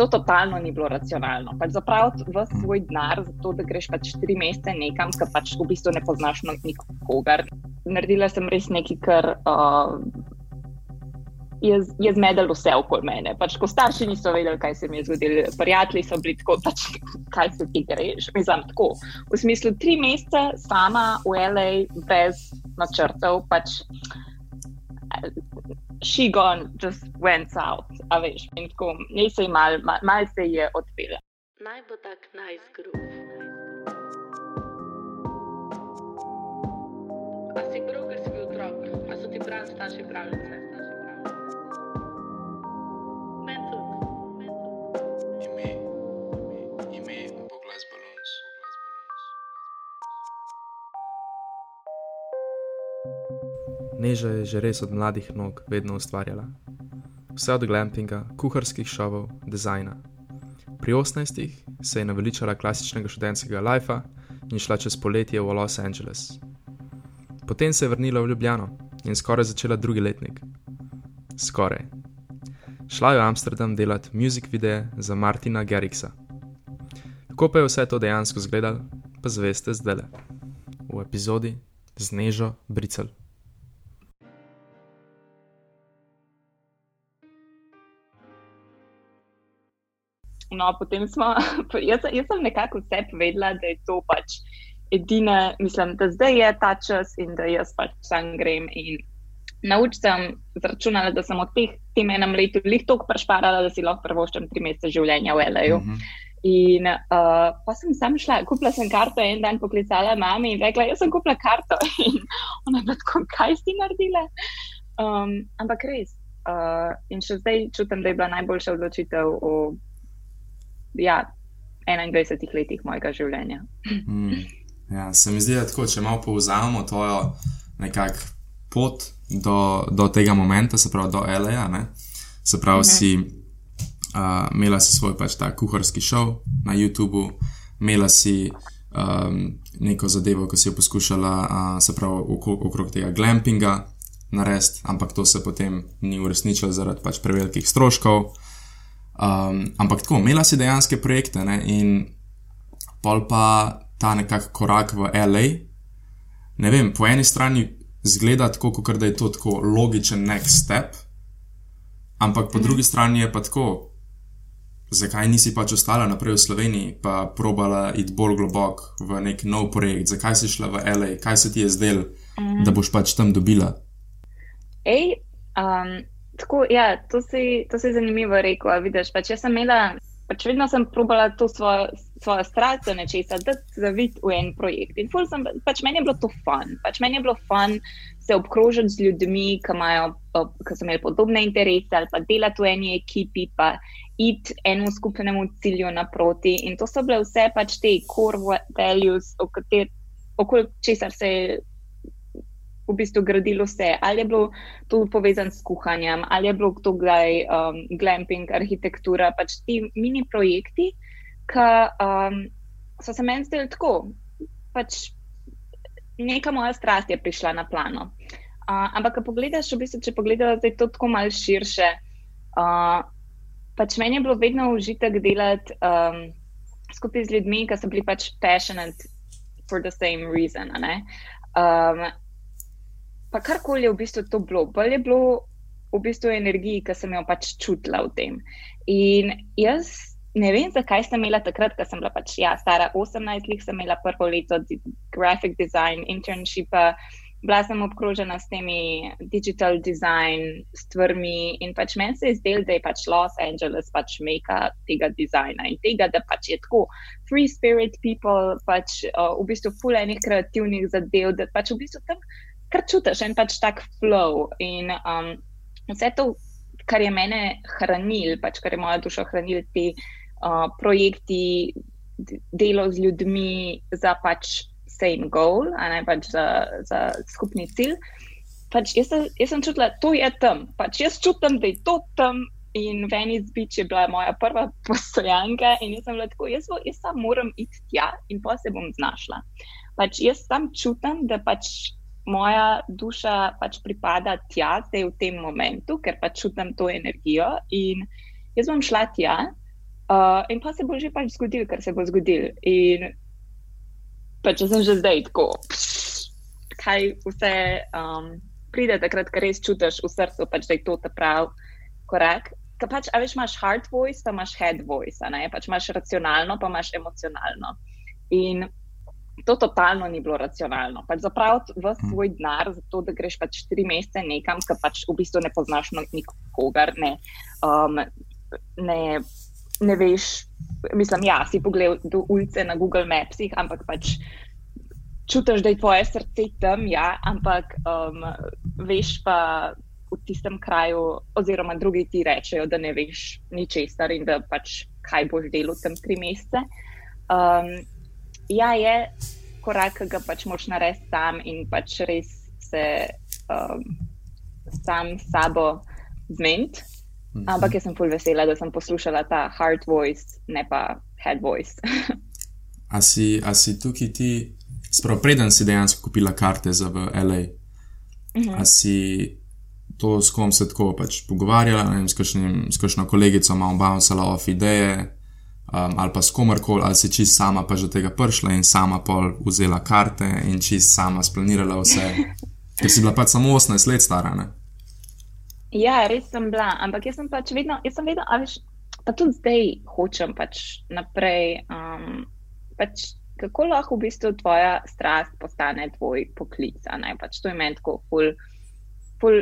to totalno ni bilo racionalno. Pač zapraviti v svoj denar, zato da greš pač tri mesece nekam, ki pač v bistvu ne poznaš nikogar. Naredila sem res nekaj, kar uh, je, je zmedel vse okoli mene. Pač, ko starši niso vedeli, kaj se mi je zgodilo, prijatelji so bili tako, pač, kaj se ti greš. Mislim, tako. V smislu, tri mesece sama v L.A. brez načrtov. Pač, she gone just went south, a veš, in tako, ne se mal, mal, mal se je odpela. Naj bo tak najzgrub. A si prav, ker si bil otrok, a so ti pravi starši pravljice? Neža je že res od mladih nog vedno ustvarjala. Vse od glampinga, kuharskih šovov, dizajna. Pri 18 se je naveličala klasičnega študentskega lajfa in šla čez poletje v Los Angeles. Potem se je vrnila v Ljubljano in skoraj začela drugi letnik. Skoraj. Šla je v Amsterdam delati muzik videe za Martina Gerriksa. Kako pa je vse to dejansko izgledalo, pa zveste zdaj le. V epizodi z Nežo Bricel. No, potem smo, jaz, jaz sem nekako vse povedala, da je to pač edina, mislim, da zdaj je ta čas in da jaz pač sam grem. Nauč sem zračunala, da sem od teh tem enem letu lih toliko prešparala, da si lahko prvoščem tri mesece življenja v L.A. Uh -huh. In uh, pa sem sam šla, kupila sem karto en dan, poklicala mami in rekla, jaz sem kupila karto. In ona je tako, kaj si naredila? Um, ampak res. Uh, in še zdaj čutim, da je bila najboljša odločitev v ja, 21 letih mojega življenja. Mm, ja, se mi zdi, da tako, če malo povzamemo to nekakšno pot do, do tega momenta, se pravi do L.A., se pravi, uh -huh. si uh, imela si svoj pač ta kuharski šov na YouTubu, imela si. Um, neko zadevo, ki si jo poskušala, uh, se pravi, okrog tega glampinga narediti, ampak to se potem ni uresničilo zaradi pač prevelikih stroškov. Um, ampak tako, imela si dejansko projekte ne? in pol pa ta nekakšen korak v LA. Ne vem, po eni strani zgleda tako, kot da je to tako logičen next step, ampak po mhm. drugi strani je pa tako, zakaj nisi pač ostala naprej v Sloveniji, pa probala iti bolj globoko v nek nov projekt, zakaj si šla v LA, kaj se ti je zdelo, mhm. da boš pač tam dobila. Ej, um, Tako, ja, to si, to si zanimivo rekel. Vidiš, pač jaz sem imela, pač vedno sem probala to svojo, svojo strast za nečesa, da se zaviti v en projekt. In sem, pač meni je bilo to fun. Pač meni je bilo fun se obkrožiti z ljudmi, ki, imajo, ki so imeli podobne interese ali pa delati v eni ekipi, pa iti enemu skupnemu cilju naproti. In to so bile vse pač te core values, okoli česar se je v bistvu gradilo vse. Ali je bilo to povezano s kuhanjem, ali je bilo to kdaj um, glamping, arhitektura, pač ti mini projekti, ki um, so se meni zdeli tako. Pač neka moja strast je prišla na plano. Uh, ampak, ko pogledaš, v bistvu, če pogledaš, da je to tako malce širše. Uh, pač meni je bilo vedno užitek delati um, skupaj z ljudmi, ki so bili pač passionate for the same reason. Um, pa karkoli je v bistvu to bilo, bolj je bilo v bistvu energiji, ki sem jo pač čutila v tem. In jaz ne vem, zakaj sem imela takrat, ko sem bila pač ja, stara 18 let, sem imela prvo leto graphic design, internshipa. Bila sem obkrožena s temi digital design stvarmi in pač meni se je zdelo, da je pač Los Angeles pač meka tega dizajna in tega, da pač je tako free spirit people, pač uh, v bistvu full enih kreativnih zadev, da pač v bistvu tam kar čutiš en pač tak flow. In um, vse to, kar je mene hranil, pač kar je moja duša hranil, ti uh, projekti, delo z ljudmi za pač same goal, a ne pač za, za skupni cilj. Pač jaz, jaz sem čutila, da je tam. Pač jaz čutim, da je to tam. In Venice Beach je bila moja prva postojanka, in jaz sem bila tako, jaz, jaz sam moram iti tja in pa se bom znašla. Pač jaz sam čutim, da pač moja duša pač pripada tja, zdaj v tem momentu, ker pač čutim to energijo. In jaz bom šla tja Uh, in pa se bo že pač zgodil, kar se bo zgodil. In pa če sem že zdaj tako, pš, kaj vse um, pride, takrat, ko res čutiš v srcu, pač, da je to ta prav korak. Ker pač, a veš, imaš hard voice, pa imaš head voice, pač imaš racionalno, pa imaš emocionalno. In to totalno ni bilo racionalno. Pač zapraviti v Hm. svoj denar, zato da greš pač tri mesece nekam, ki pač v bistvu ne poznaš no- nikogar, ne, um, ne, ne veš. Mislim, ja, si pogledal do ulice na Google Mapsih, ampak pač čutiš, da je tvoje srce tam, ja, ampak um, veš pa v tistem kraju, oziroma drugi ti rečejo, da ne veš ničesar in da pač kaj boš delal tam tri mesece. Um, ja, je korak, ki ga pač moš narediti sam in pač res se um, sam s sabo zmeniti. Mhm. Ampak jaz sem full vesela, da sem poslušala ta hard voice, ne pa head voice. A si, a si tukaj ti, sprav preden si dejansko kupila karte za v LA, a si to s kom se tako pač pogovarjala, ne vem, s, kakšnim, s kakšno kolegico malo bouncala off ideje, um, ali pa s komarkoli, ali si čist sama pa že do tega prišla in sama pol vzela karte in čist sama splanirala vse, ker si bila pač samo 18 let stara, ne? Ja, res sem bila, ampak jaz sem pač vedno, jaz sem vedno, a veš, pa tudi zdaj hočem pač naprej. Um, pač kako lahko v bistvu tvoja strast postane tvoj poklic? Pač to je meni tako ful, ful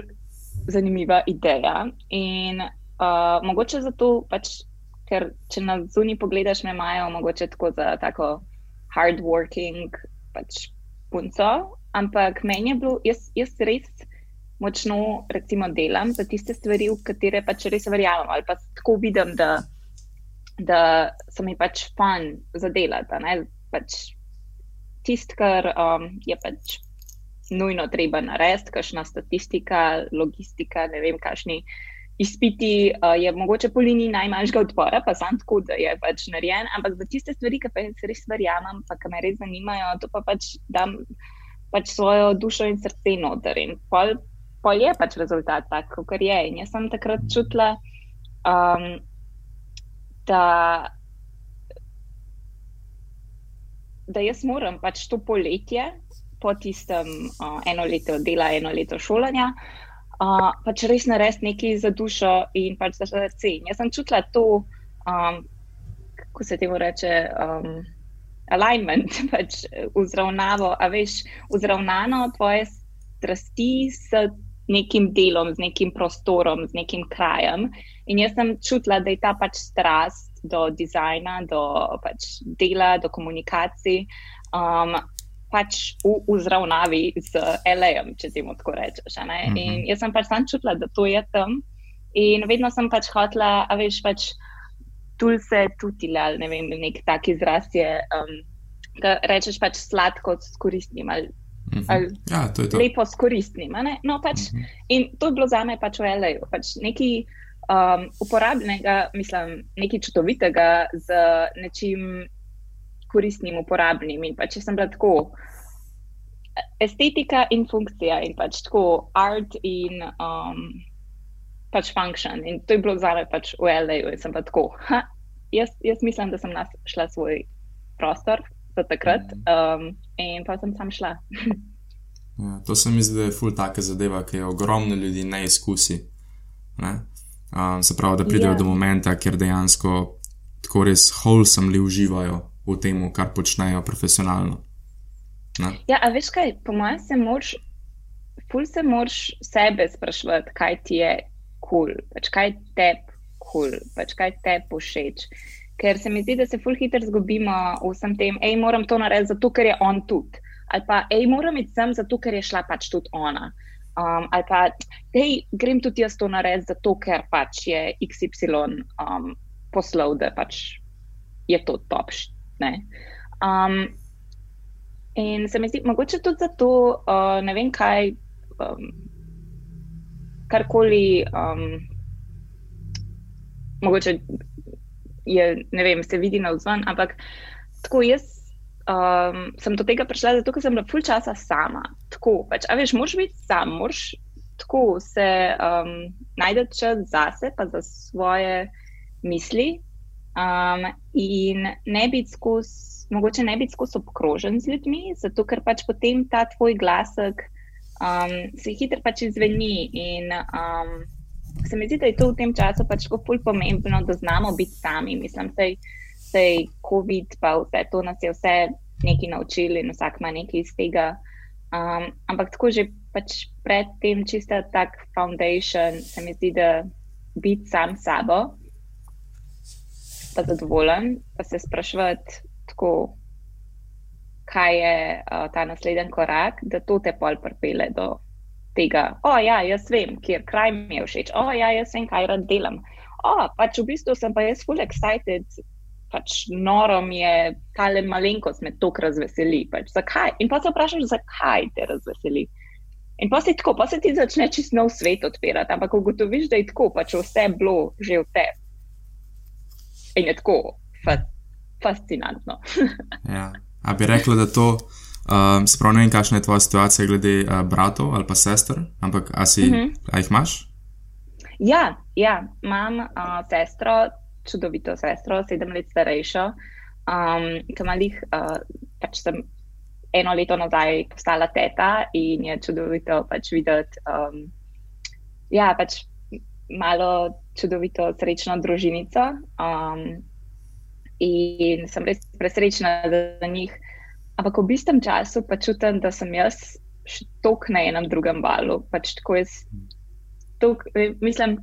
zanimiva ideja. In uh, mogoče zato, pač, ker če na zunaj pogledaš, me imajo mogoče tako za tako hardworking pač punco, ampak meni je bilo, jaz, jaz res močno, recimo, delam za tiste stvari, v katere pač res verjamem, ali pa tako vidim, da, da so mi pač fun za delati. Pač Tisto, kar um, je pač nujno treba narediti, kakšna statistika, logistika, ne vem, kakšni izpiti, uh, je mogoče po liniji najmanjšega odpora, pa sam tako, da je pač narejen, ampak za tiste stvari, ki pa jaz res verjamem, pa ki me res zanimajo, to pa pač dam pač svojo dušo in srce noter. In pol, pol je pač rezultat tak, kot je. In jaz sem takrat čutila, um, da, da jaz moram pač to poletje, po tistem uh, eno leto dela, eno leto šolanja, uh, pač res narediti nekaj za dušo in pač za srce. In Jaz sem čutila to, um, kako se temu reče. Um, Alignment, pač vzravnavo, a veš, vzravnano tvoje strasti s nekim delom, z nekim prostorom, z nekim krajem. In jaz sem čutila, da je ta pač strast do dizajna, do pač dela, do komunikacij, um, pač v vzravnavi z LA-jem, če temu tako rečeš. ne. Mhm. In jaz sem pač sam čutila, da to je tam. In vedno sem pač hotela, a veš, pač tulse tutile, ali ne vem, nek tak izraz je, um, da rečeš pač sladko s koristnim ali Mhm. Ali Ja, to to. lepo s koristnim. a ne. No, pač, Mhm. in to je bilo za me pač v LA-ju. Pač nekaj um, uporabnega, mislim, nekaj čudovitega z nečim koristnim, uporabnim. In pač jaz sem bila tako estetika in funkcija in pač tako art in um, pač function. In to je bilo za me pač v LA-ju. In sem pa tako, ha, jaz, jaz mislim, da sem našla svoj prostor za takrat um, in pa sem sam šla. Ja, to se mi zdi, da je ful taka zadeva, ki jo ogromno ljudi ne izkusi. Ne? Um, se pravi, da pridejo Ja. do momenta, kjer dejansko tako res wholesomely uživajo v tem, kar počnejo profesionalno. Ne? Ja, a veš kaj, po mojem se moraš, ful se moraš sebe spraševati, kaj ti je kul, cool, pač kaj te kul, cool, pač kaj te všeč. Ker se mi zdi, da se ful hitro zgubimo v vsem tem, hej, moram to narediti zato, ker je on tudi. Ali pa, hej, moram iti sem zato, ker je šla pač tudi ona. Um, ali pa, hej, grem tudi jaz to narediti zato, ker pač je XY um, poslal, da pač je to top. Ne? Um, In se mi zdi, mogoče tudi zato, uh, ne vem kaj, um, karkoli, um, mogoče je, ne vem, se vidi na vzven, ampak tako jaz um, sem do tega prišla, zato ker sem bila full časa sama. Tako, pač, a veš, moraš biti sam, moraš tako se um, najti čas zase, pa za svoje misli. Um, in ne biti skus, mogoče ne biti skus obkrožen z ljudmi, zato ker pač potem ta tvoj glasek um, se hitro pač izveni. In um, se mi zdi, da je to v tem času pač tako ful pomembno, da znamo biti sami. Mislim, da se je COVID, pa vse to nas je vse nekaj naučili in vsak ima nekaj iz tega. Um, ampak tako že pač pred tem čista tak foundation, se mi zdi, da biti sam sabo, pa zadovoljen, pa se sprašvati tako, kaj je uh, ta naslednji korak, da to te pol pripele do tega. O, ja, jaz vem, kjer kraj mi je všeč. O, ja, jaz vem, kaj rad delam. O, pač v bistvu sem pa jaz full excited. Pač noro mi je, kale malenkost me tok razveseli. Pač, zakaj? In pa se vprašaš, zakaj te razveseli. In pa se tako, pa se ti začne čist nov svet odpirati, ampak ugotoviš, da je tako, pač vse bilo že v tebi. In je tako, fa fascinantno. ja. A bi rekla, da to, um, sprav ne vem, kakšna je tvoja situacija glede uh, bratov ali pa sester, ampak a, si, uh mhm. -huh. a jih imaš? Ja, ja. imam uh, sestro, čudovito sestro, sedem let starejšo, um, ki ima jih, uh, pač sem eno leto nazaj postala teta in je čudovito pač videti, um, ja, pač malo čudovito, srečno družinico. Um, in sem res presrečna za njih. Ampak v istem času pa čutim, da sem jaz še tok na enem drugem valu. Pač jaz, tok, mislim,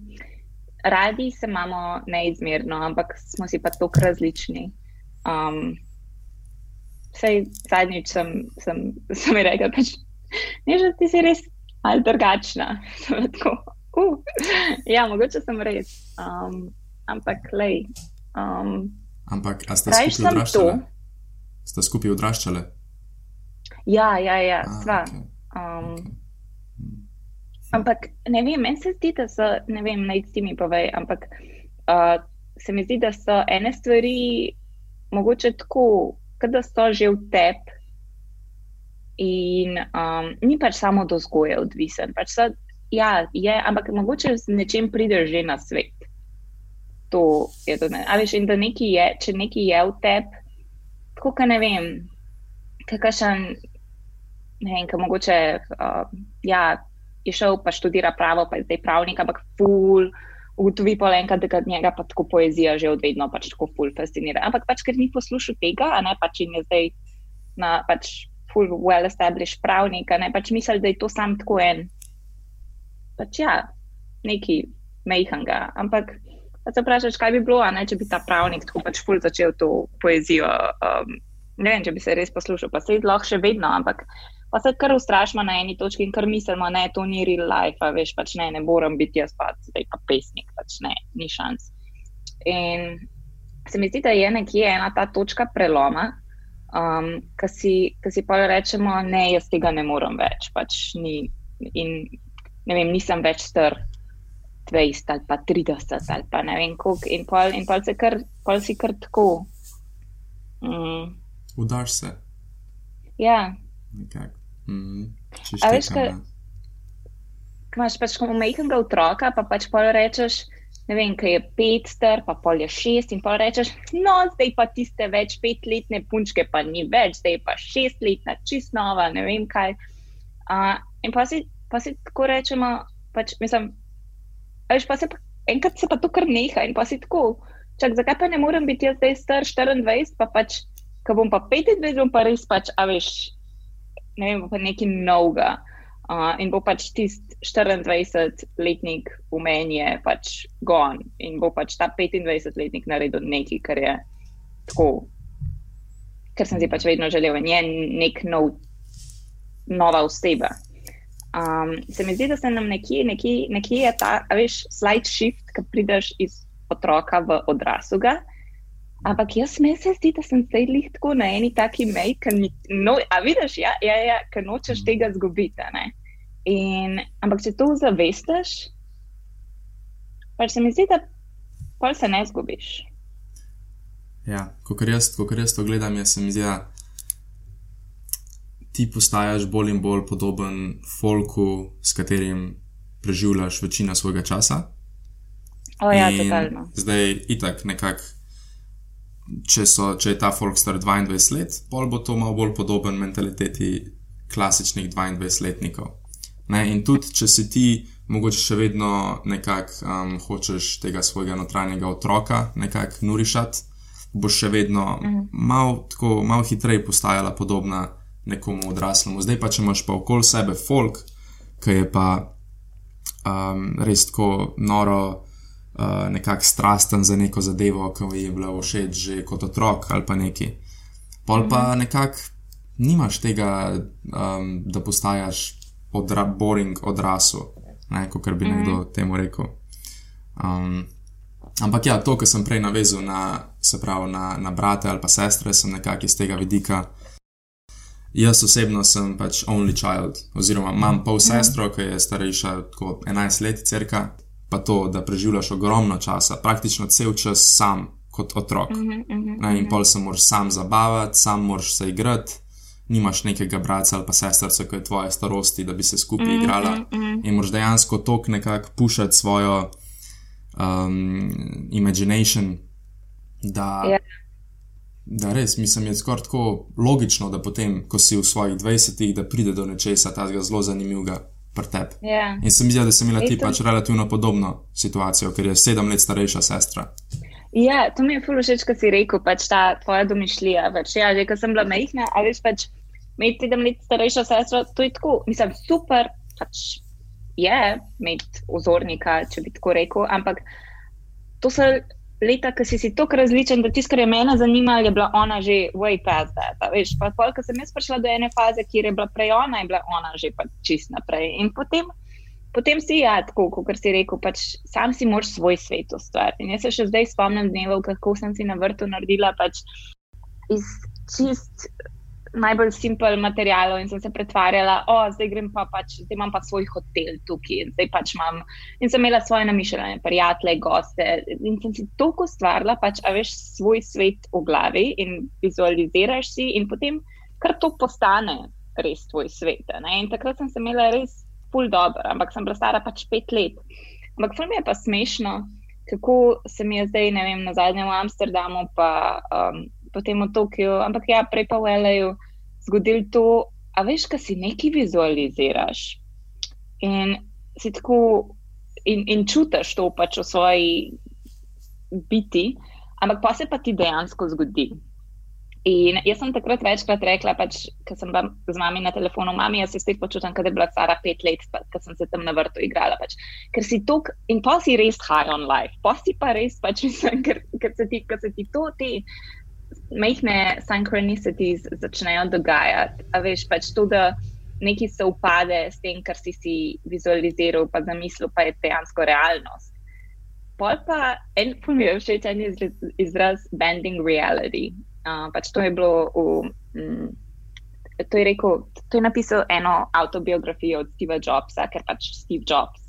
radi se imamo neizmerno, ampak smo si pa tok različni. Um, Vsej zadnjič sem, sem, sem rekel, da pač, ti si res malo drugačna. uh, ja, mogoče sem res. Um, ampak, lej. Um, ampak, a ste skupaj odraščali? Ste skupaj odraščali? Ja, ja, ja, ah, sva. Okay. Um, okay. Hmm. Ampak, ne vem, meni se zdi, da so, ne vem, naj ti mi povej, ampak uh, se mi zdi, da so ene stvari mogoče tako da so že v tebi. In um, ni pač samo do vzgoje odvisen. Pač so, ja, je, ampak mogoče z nečem prideš že na svet. To je to. Veš, in da nekaj je, če nekaj je v tebi, tako ka ne vem, kakšen, ne vem, kaj mogoče, uh, ja, je šel pa študira pravo, pa je zdaj pravnik, ampak ful ugotovi pa enkrat, da njega pa tako poezija že odvedno pač tako ful fascinira. Ampak pač, ker ni poslušal tega, a ne pač in je zdaj na pač ful well established pravnik, a ne pač misli, da je to sam tako en. Pač ja, neki mejhanga. Ampak pa se vprašaš, kaj bi bilo, ne, če bi ta pravnik tako pač ful začel to poezijo. Um, ne vem, če bi se res poslušal, pa se je lahko še vedno, ampak pa se kar ustrašimo na eni točki in kar mislimo, da to ni real life, a veš, pač ne, ne morem biti jaz pa zdaj pa pesnik, pač ne, ni šans. In se mi zdi, da je nekje ena ta točka preloma, um, ki si, si pa rečemo, ne, jaz tega ne morem več, pač ni. In ne vem, nisem več star. 20 ali pa 30 ali pa ne vem, koliko, in pol, in pol, kar, pol si kar tako. Mm. Udaš se. Ja, nekako. Mm, A veš, kaj imaš pač kot majhnega otroka, pa pač pol rečeš, ne vem, kaj je pet star, pa pol je šest in pol rečeš, no, zdaj pa tiste več petletne punčke, pa ni več, zdaj pa šestletna, čist nova, ne vem kaj. Uh, in pa si, pa si tako rečemo, pač mislim, veš, pa se pa, enkrat se pa to kar neha in pa si tako, čak, zakaj pa ne morem biti jaz zdaj star 24, pa pač, ko bom pa 25, bom pa res pač, a veš, ne vem, pa nekaj novega. Uh, in bo pač tisti 24-letnik v meni je pač gon in bo pač ta 25-letnik naredil nekaj, kar je tako, kar sem si pač vedno želel in je nek nov, nova oseba. Um, se mi zdi, da se nam nekje, nekje, nekje je ta, veš, slide shift, ki prideš iz otroka v odraslega. Ampak jaz me se zdi, da sem zdaj lih tako na eni taki meji, no, a vidiš, ja, ja, ja, ker nočeš mm. tega zgubiti. In, ampak če to zavestiš, pa se mi zdi, da pol se ne zgubiš. Ja, ko jaz, jaz to gledam, jaz se mi zdi, da ti postajaš bolj in bolj podoben folku, s katerim preživljaš večino svojega časa. O, ja, totalno. Zdaj, itak, nekako če, so, če je ta folk star 22 let, pol bo to malo bolj podoben mentaliteti klasičnih 22-letnikov. Ne? In tudi, če si ti, mogoče še vedno nekako um, hočeš tega svojega notranjega otroka nekako nurišati, boš še vedno mhm. malo mal hitreje postajala podobna nekomu odraslemu. Zdaj pa, če imaš pa okoli sebe folk, ki je pa um, res tako noro, uh, nekako strasten za neko zadevo, ki ji je bila všeč že kot otrok ali pa neki. Pol pa mhm. nekako nimaš tega, um, da postajaš odra boring odrasel, kot bi nekdo mm -hmm. temu rekel. Um, ampak ja, to, kar sem prej navezal na, pravi, na, na brate ali pa sestre, sem nekako iz tega vidika. Jaz osebno sem pač only child, oziroma imam pol mhm. sestro, ki je starejša kot 11 let, crka, pa to, da preživljaš ogromno časa, praktično cel čas sam kot otrok. Mm -hmm, ne, in pol se moraš sam zabavati, sam moraš se igrati, nimaš nekega brata ali pa sestrca, ki je tvoje starosti, da bi se skupaj mm -hmm, igrala. Mm -hmm. In moraš dejansko tok nekako pušati svojo um, imagination. Da, yeah. Da res, mislim, je skoraj tako logično, da potem, ko si v svojih 20-ih, da pride do nečesa, ta zelo zanimivega pri tebi. Yeah. Ja. In sem videl, da sem imela ti pač relativno podobno situacijo, ker je sedem let starejša sestra. Ja, to mi je zelo všeč, kar si rekel, pač ta tvoja domišljija. Pač, ja, že ko sem bila majhna, ali pač imeti sedem let starejšo sestro, to je tako, mislim, super, pač je imeti ozornika, če bi tako rekel, ampak to so leta, ki si si tako različen, da tisto, kar je mene zanimalo, je bila ona že way past that. Veš, pa pol, ko sem jaz prišla do ene faze, kjer je bila prej ona, je bila ona že pa čist naprej. In potem. Potem si ja, tako kot si rekel, pač sam si moraš svoj svet ustvariti. In jaz se še zdaj spomnim dnevov, kako sem si na vrtu naredila pač iz čist najbolj simpel materialov in sem se pretvarjala, oh, zdaj grem pa pač, zdaj imam pa svoj hotel tukaj in zdaj pač imam. In sem imela svoje namišljene prijatelje, goste in sem si toliko stvarila, pač, a veš svoj svet v glavi in vizualiziraš si in potem kar to postane res tvoj svet. Ne? In takrat sem se imela res pol dobro, ampak sem bila stara pač pet let. Ampak film je pa smešno. Kako se mi je zdaj, ne vem, na zadnjem v Amsterdamu, pa um, potem v Tokiu, ampak ja, prej pa v L.A.U. zgodil to, a veš, kaj si nekaj vizualiziraš in si tako in, in čutiš to pač v svoji biti, ampak pa se pa ti dejansko zgodi. In jaz sem takrat večkrat rekla, pač, ker sem bila z mami na telefonu, mami, jaz se spet počutim, da je bila stara pet let, ker sem se tam na vrtu igrala. Pač. Ker si to, in pa si res high on life, pa si pa res, pač, mislim, ker, ker, se ti, ker se ti to, te majhne synchronicities začnejo dogajati. A veš, pač to, da nekaj se upade s tem, kar si si vizualiziral, pa zamislil, pa je dejansko realnost. Pol pa en mi je všeč en izraz bending reality. Uh, pač to je bilo v. Mm, To je, rekel, to je napisal eno autobiografijo od Steva Jobsa, ker pač Steve Jobs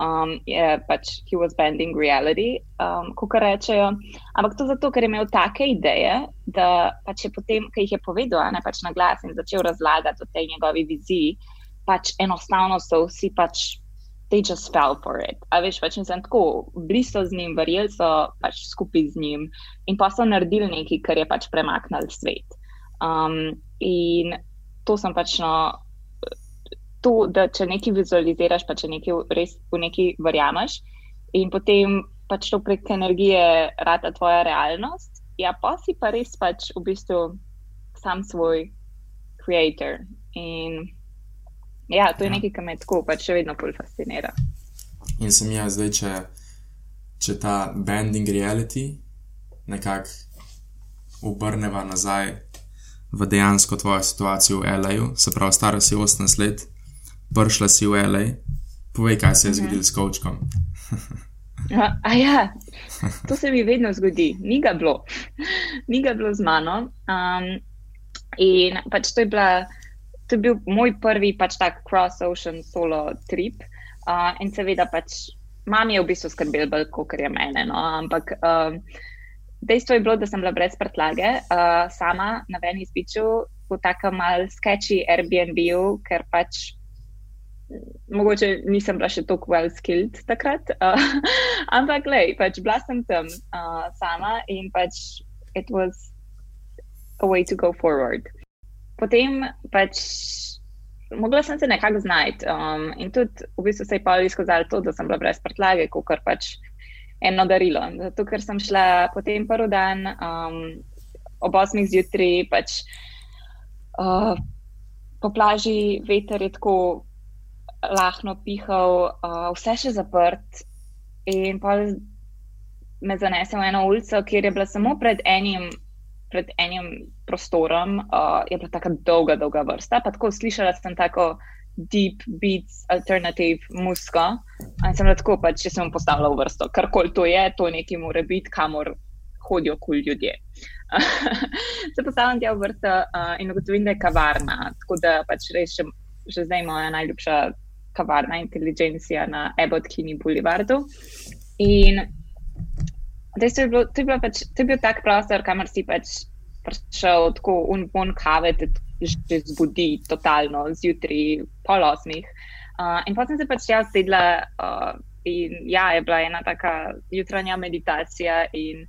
um, je pač he was bending reality, um, kot rečejo. Ampak to zato, ker je imel take ideje, da pač je potem, ki jih je povedal, ne pač na glas in začel razlagati o tej njegovi viziji, pač enostavno so vsi pač. They just fell for it. A veš, pač nisem tako, bili so z njim, verjeli so pač skupaj z njim in pa so naredili nekaj, kar je pač premaknil svet. Um, in to sem pač no, to, da če nekaj vizualiziraš, pa če nekaj res v neki verjameš in potem pač to prek energije rata tvoja realnost, ja, pa si pa res pač v bistvu sam svoj creator. In ja, to je ja. nekaj, kar me tako pač še vedno bolj fascinira. In sem jaz zdaj, če, če ta bending reality nekako obrneva nazaj v dejansko tvojo situacijo v L.A., se pravi, stara si 18 let, prišla si v L.A., povej, kaj se je zgodilo s kočkom. A, a ja, to se mi vedno zgodi, ni ga bilo, ni ga bilo z mano. Um, in pač to je, bila, to je bil moj prvi pač tak cross-ocean solo trip. Uh, in seveda pač mami je v bistvu skrbel bolj, kot je mene. No? Ampak um, dejstvo je bilo, da sem bila brez prtlage, uh, sama na Venice Beachu, v takem mal sketchy Airbnb-u, ker pač mogoče nisem bila še tako well skilled takrat, uh, ampak lej, pač bila sem tam uh, sama in pač it was a way to go forward. Potem pač mogla sem se nekako znajti um, in tudi v bistvu se je pa izkazalo to, da sem bila brez prtlage, kot kar pač eno darilo. Zato, ker sem šla potem prvi dan um, ob 8 zjutraj, pač uh, po plaži veter je tako lahno pihal, uh, vse še zaprt. In pa me zanesel v eno ulico, kjer je bila samo pred enim, pred enim prostorom, uh, je bila tako dolga, dolga vrsta. Pa tako slišala sem tako deep beats, alternative musko. In sem lahko, pač, če sem postavila v vrsto, karkoli to je, to nekaj mora biti, kamor hodijo kul cool ljudje. se postavljam tja v vrsto uh, in ugotovim, da je kavarna. Tako da pač še, že zdaj moja najljubša kavarna, inteligencija na Abbott Kini Boulevardu. In to je, bilo, to, je pač, to je bil tak prostor, kamor si pač prišel tako un bon kave, te že zbudi totalno zjutraj, pol osmih. Uh, in potem sem se pač jaz sedla uh, in ja, je bila ena taka jutranja meditacija in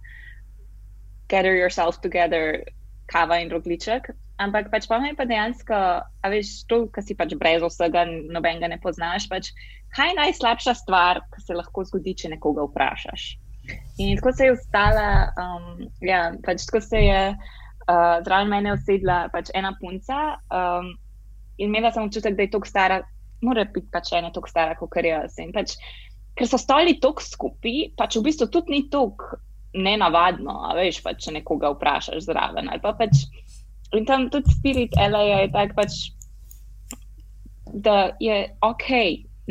gather yourself together, kava in rogliček. Ampak pač pa me je dejansko, a veš, to, kar si pač brez vsega, nobenega ne poznaš, pač kaj je najslabša stvar, ki se lahko zgodi, če nekoga vprašaš. In tako se je ustala, um, ja, pač tako se je uh, zraven mene usedla pač ena punca um, in imela sem občutek, da je tako stara, mora biti pač ena tako stara, kot je jaz. Pač, ker so stali tako skupaj, pač v bistvu tudi ni tako nenavadno, a veš, pač, če nekoga vprašaš zraven. Pa pač, in tam tudi spirit L.A. je tak pač, da je ok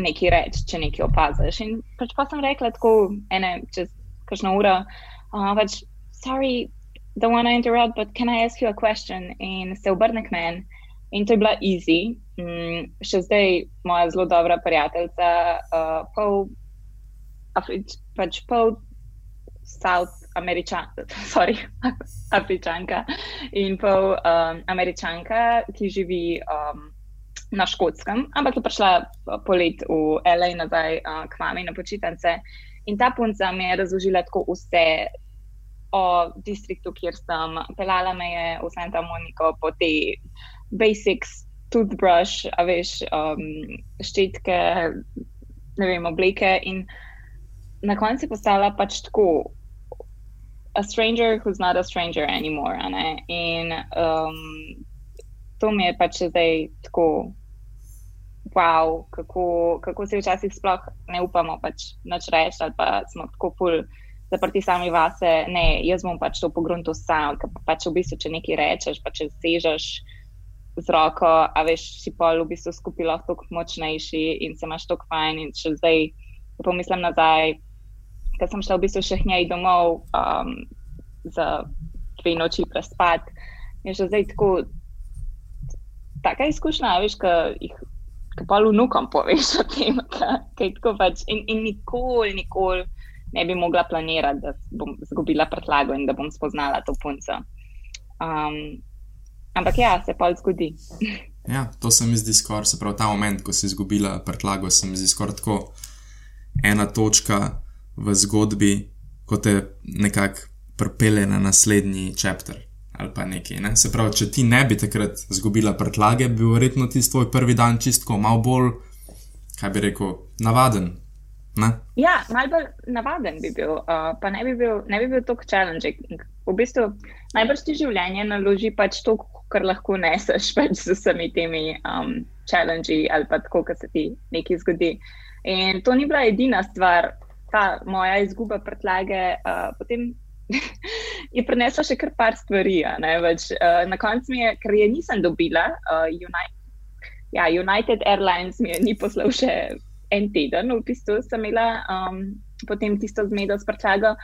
nekaj reči, če nekaj opaziš. In pač pa sem rekla tako, ene, čez kakšno uro, uh, pač, sorry, don't want to interrupt, but can I ask you a question? In se obrne k meni. In to je bila easy. Mm, še zdaj moja zelo dobra prijateljica, uh, pol, Afrič, pač pol South Američanka, sorry, Afričanka in pol um, Američanka, ki živi um, na Škotskem, ampak je prišla polet v L.A. nazaj uh, k mami na počitnice. In ta punca mi je razložila tako vse o distriktu, kjer sem pelala, me je v Santa Monica po te basics, toothbrush, a veš, um, ščetke, ne vem, oblike. In na koncu je postala pač tako. A stranger who's not a stranger anymore. In um, to mi je pač zdaj tako, wow, kako, kako se včasih sploh ne upamo pač nič reči, ali pa smo tako pol zaprti sami vase, ne, jaz bom pač to pogrunto sam, ker pač v bistvu, če nekaj rečeš, pa če sežeš z roko, a veš, si pol v bistvu skupaj lahko tako močnejši in se imaš tako fajn. In če zdaj pomislim nazaj, ker sem šla v bistvu še njej domov um, za dve noči prespat, je že zdaj tako. Taka izkušnja, veš, ki jih pa vnukom poveš o tem, kaj tako pač. In, in nikoli, nikoli ne bi mogla planirati, da bom izgubila prtlago in da bom spoznala to punco. Um, ampak ja, se pa zgodi. ja, to se mi zdi skoraj, se pravi ta moment, ko si izgubila prtlago, se mi zdi skoraj tako ena točka v zgodbi, ko te nekako pripelje na naslednji čepter. Ali pa nekaj. Ne? Se pravi, če ti ne bi takrat izgubila prtlage, bi verjetno ti tvoj prvi dan čistko malo bolj, kaj bi rekel, navaden, Ne? Ja, malo bolj navaden bi bil, uh, pa ne bi bil, ne bi bil tako challenging. V bistvu najbrž ti življenje naloži pač to, kar lahko neseš pač z vsemi temi um, challenge ali pa tako, kar se ti nekaj zgodi. In to ni bila edina stvar, ta moja izguba prtlage. Uh, potem je prenesla še kar par stvari. Več, uh, na koncu mi je, ker je nisem dobila, uh, United, ja, United Airlines mi je ni poslal še en teden, v bistvu sem imela um, potem tisto zmedo s prtljago.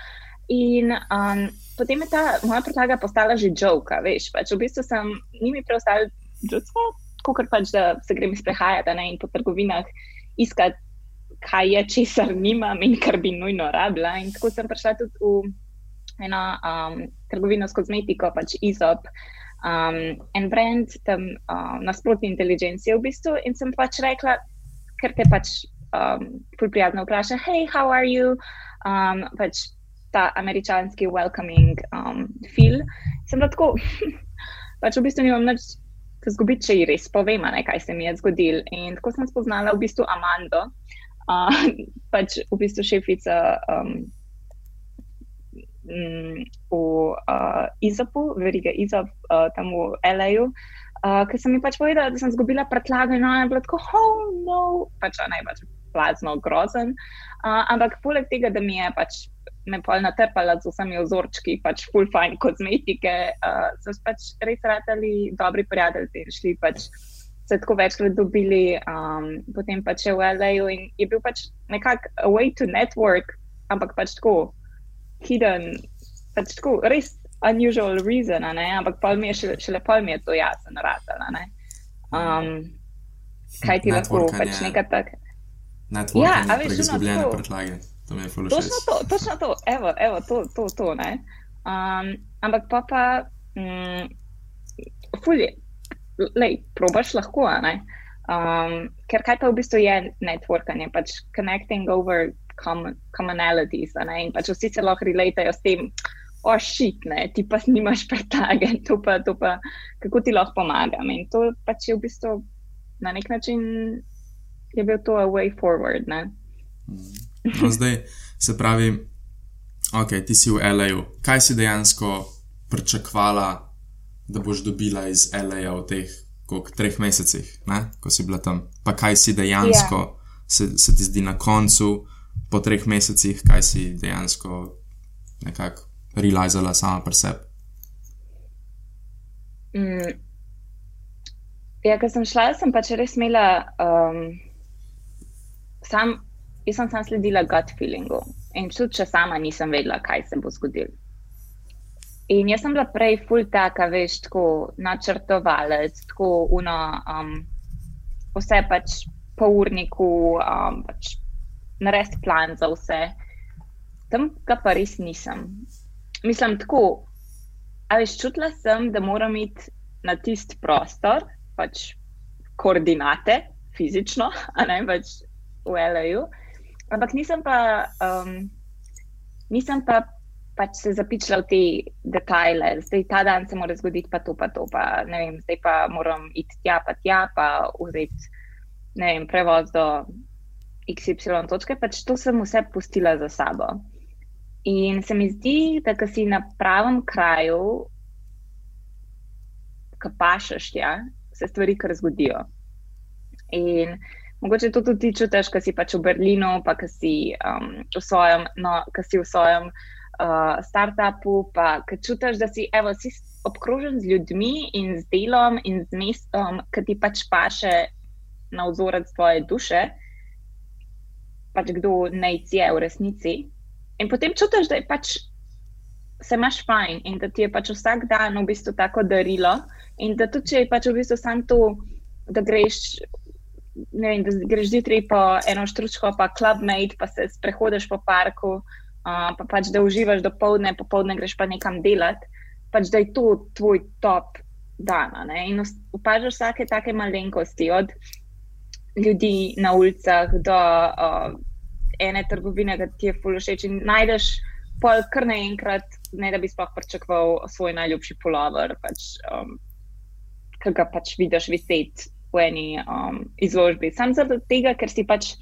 In um, potem je ta moja prtljaga postala že žoka, veš. Pač v bistvu sem njimi preostala ljudstvo, kot pač, da se grem sprehajati in po trgovinah iskati, kaj je, česar nimam in kar bi nujno rabila. In tako sem prišla tudi v eno um, trgovino s kozmetiko, pač izop. Um, en brand tam um, nasprotni inteligenci v bistvu in sem pač rekla, ker te pač um, prijazno vpraša, hej, how are you? Um, pač ta američanski welcoming um, fil. Sem tako, pač v bistvu nimam nič zgubiti, če ji res povem, ne, kaj se mi je zgodilo. In tako sem spoznala v bistvu Amando, uh, pač v bistvu šefica um, v uh, Izopu, verige Izop, uh, tam v L.A.U. Uh, ker sem ji pač povedala, da sem izgubila prtljago in ona je bila tako, oh no, pač ona je pač plazno grozen. Uh, ampak poleg tega, da mi je pač me pol natrpala z vsemi ozorčki, pač full fine kozmetike, uh, so pač res radili dobri prijatelji in šli pač se tako večkrat dobili, um, potem pač v L.A.U. in je bil pač nekak a way to network, ampak pač tako hidden, pač tako res unusual reason, ampak pol mi je šele, šele pol mi je to jasno naratala. Um, kaj ti lahko pač nekaj tak? Ja, a veš, izgubljene prtljage. To mi je fully točno to, točno to, evo, evo, to, to, to, ne. Um, ampak pa pa, mm, fully, lej, probaš lahko. Um, ker kaj pa v bistvu je networkanje, pač connecting over common, commonalities, in pač vsi se lahko relatajo s tem, o, oh, ti pa nimaš pretage, to pa, to pa, kako ti lahko pomagam. In to pač je v bistvu na nek način, je bil to a way forward, ne. Mm. No, zdaj se pravi, ok, ti si v L.A.U. Kaj si dejansko pričakvala, da boš dobila iz L.A.U. v teh kolik, treh mesecih, ne? ko si bila tam? Pa kaj si dejansko, yeah. Ja. se, se ti zdi na koncu, po treh mesecih, kaj si dejansko nekako realizala sama pri sebi? Mm. Ja, ko sem šla, sem pač res imela um, sam jaz sem samo sledila gut feelingu in tudi če sama nisem vedela, kaj se bo zgodilo. In jaz sem bila prej full taka, veš, tako načrtovalec, tako uno, um, vse pač po urniku, um, pač narediti plan za vse. Tam pa res nisem. Mislim, tako, a veš, čutila sem, da moram iti na tisti prostor, pač koordinate, fizično, a ne pač v L.A.U. Ampak nisem pa, um, nisem pa pač se zapičila v te detajle. Zdaj ta dan se mora zgoditi, pa to, pa to. Pa, vem, zdaj pa moram iti tja, pa tja, pa vzeti vem, prevoz do XY točke. Pač to sem vse pustila za sabo. In se mi zdi, da si na pravem kraju, ki pašeš tja, se stvari kar zgodijo. In Mogoče to tudi ti čutiš, ko si pač v Berlinu, pa ko si, um, v svojem, no, si v svojem uh, startupu, pa ko čutiš, da si, evo, si obkrožen z ljudmi in z delom in z mestom, ki ti pač paše na vzorec tvoje duše, pač kdo naj je v resnici. In potem čutiš, da je pač. Se imaš fajn in da ti je pač vsak dan v bistvu tako darilo, in da tudi če je pač v bistvu samo to, da greš vem, da greš zjutraj po eno štručko, pa clubmate, pa se sprehodiš po parku, uh, pa pač da uživaš do povdne, popovdne greš pa nekam delati, pač da je to tvoj top dan. In opažaš vsake take malenkosti, od ljudi na ulicah do uh, ene trgovine, ki ti je fulošeč in najdeš pol kar naenkrat, ne da bi sploh pričakoval svoj najljubši polover, pač, um, ki ga pač vidiš viseti v eni um, izložbi. Sam zaradi tega, ker si pač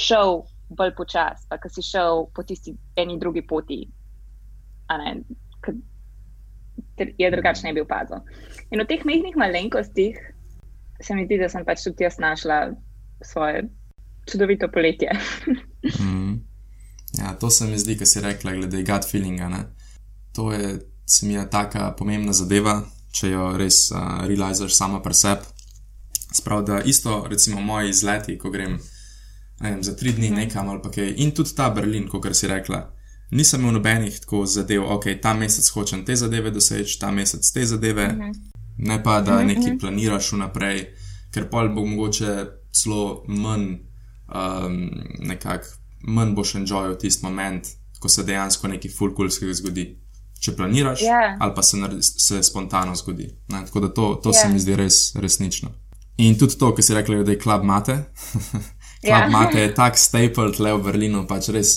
šel bolj počasi, pa ker si šel po tisti eni drugi poti, ker je drugačen bil pazil. In v teh mehkih malenkostih se mi zdi, da sem pač tudi jaz našla svoje čudovito poletje. mm. Ja, to se mi zdi, kar si rekla, glede gut feelinga. Ne? To je, se mi je taka pomembna zadeva, če jo res uh, realiziraš sama pri sebi. Sprav, da isto, recimo, moji izleti, ko grem vem, za tri dni mhm. nekam ali pa kaj. In tudi ta Berlin, kot si rekla, nisem imel nobenih tako zadev, ok, ta mesec hočem te zadeve doseči, ta mesec te zadeve. Mhm. Ne pa, da mhm, nekaj planiraš vnaprej, ker pol bo mogoče celo manj, um, nekako, manj boš enjoyal tisti moment, ko se dejansko nekaj fulkulskega zgodi. Če planiraš, yeah. Ja. ali pa se, se spontano zgodi. Ne? Tako da to, to yeah. se ja. mi zdi res resnično. In tudi to, kar si rekel, da je klub Mate. klub ja. Mate je tak staple tle v Berlinu, pač res.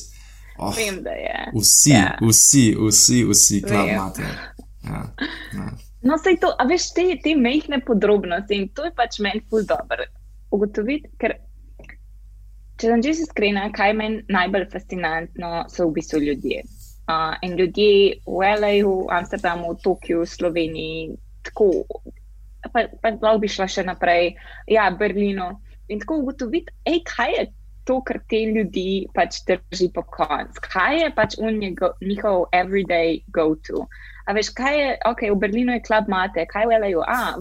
Oh, Vem, da je. Vsi, ja. vsi, vsi, vsi klub Mate. Ja, ja. No, sej to, a veš, te, te mehke podrobnosti in to je pač meni ful dobro ugotoviti, ker če sem čisto iskrena, kaj meni najbolj fascinantno so v bistvu ljudje. Uh, in ljudje v L.A.U., Amsterdamu, Tokiu, Sloveniji, tako, pa, pa lahko bi šla še naprej, ja, Berlino. In tako ugotoviti, ej, kaj je to, kar te ljudi pač drži po koncu, kaj je pač njihov everyday go-to. A veš, kaj je, ok, v Berlinu je klub mate, kaj v L.A.U., a,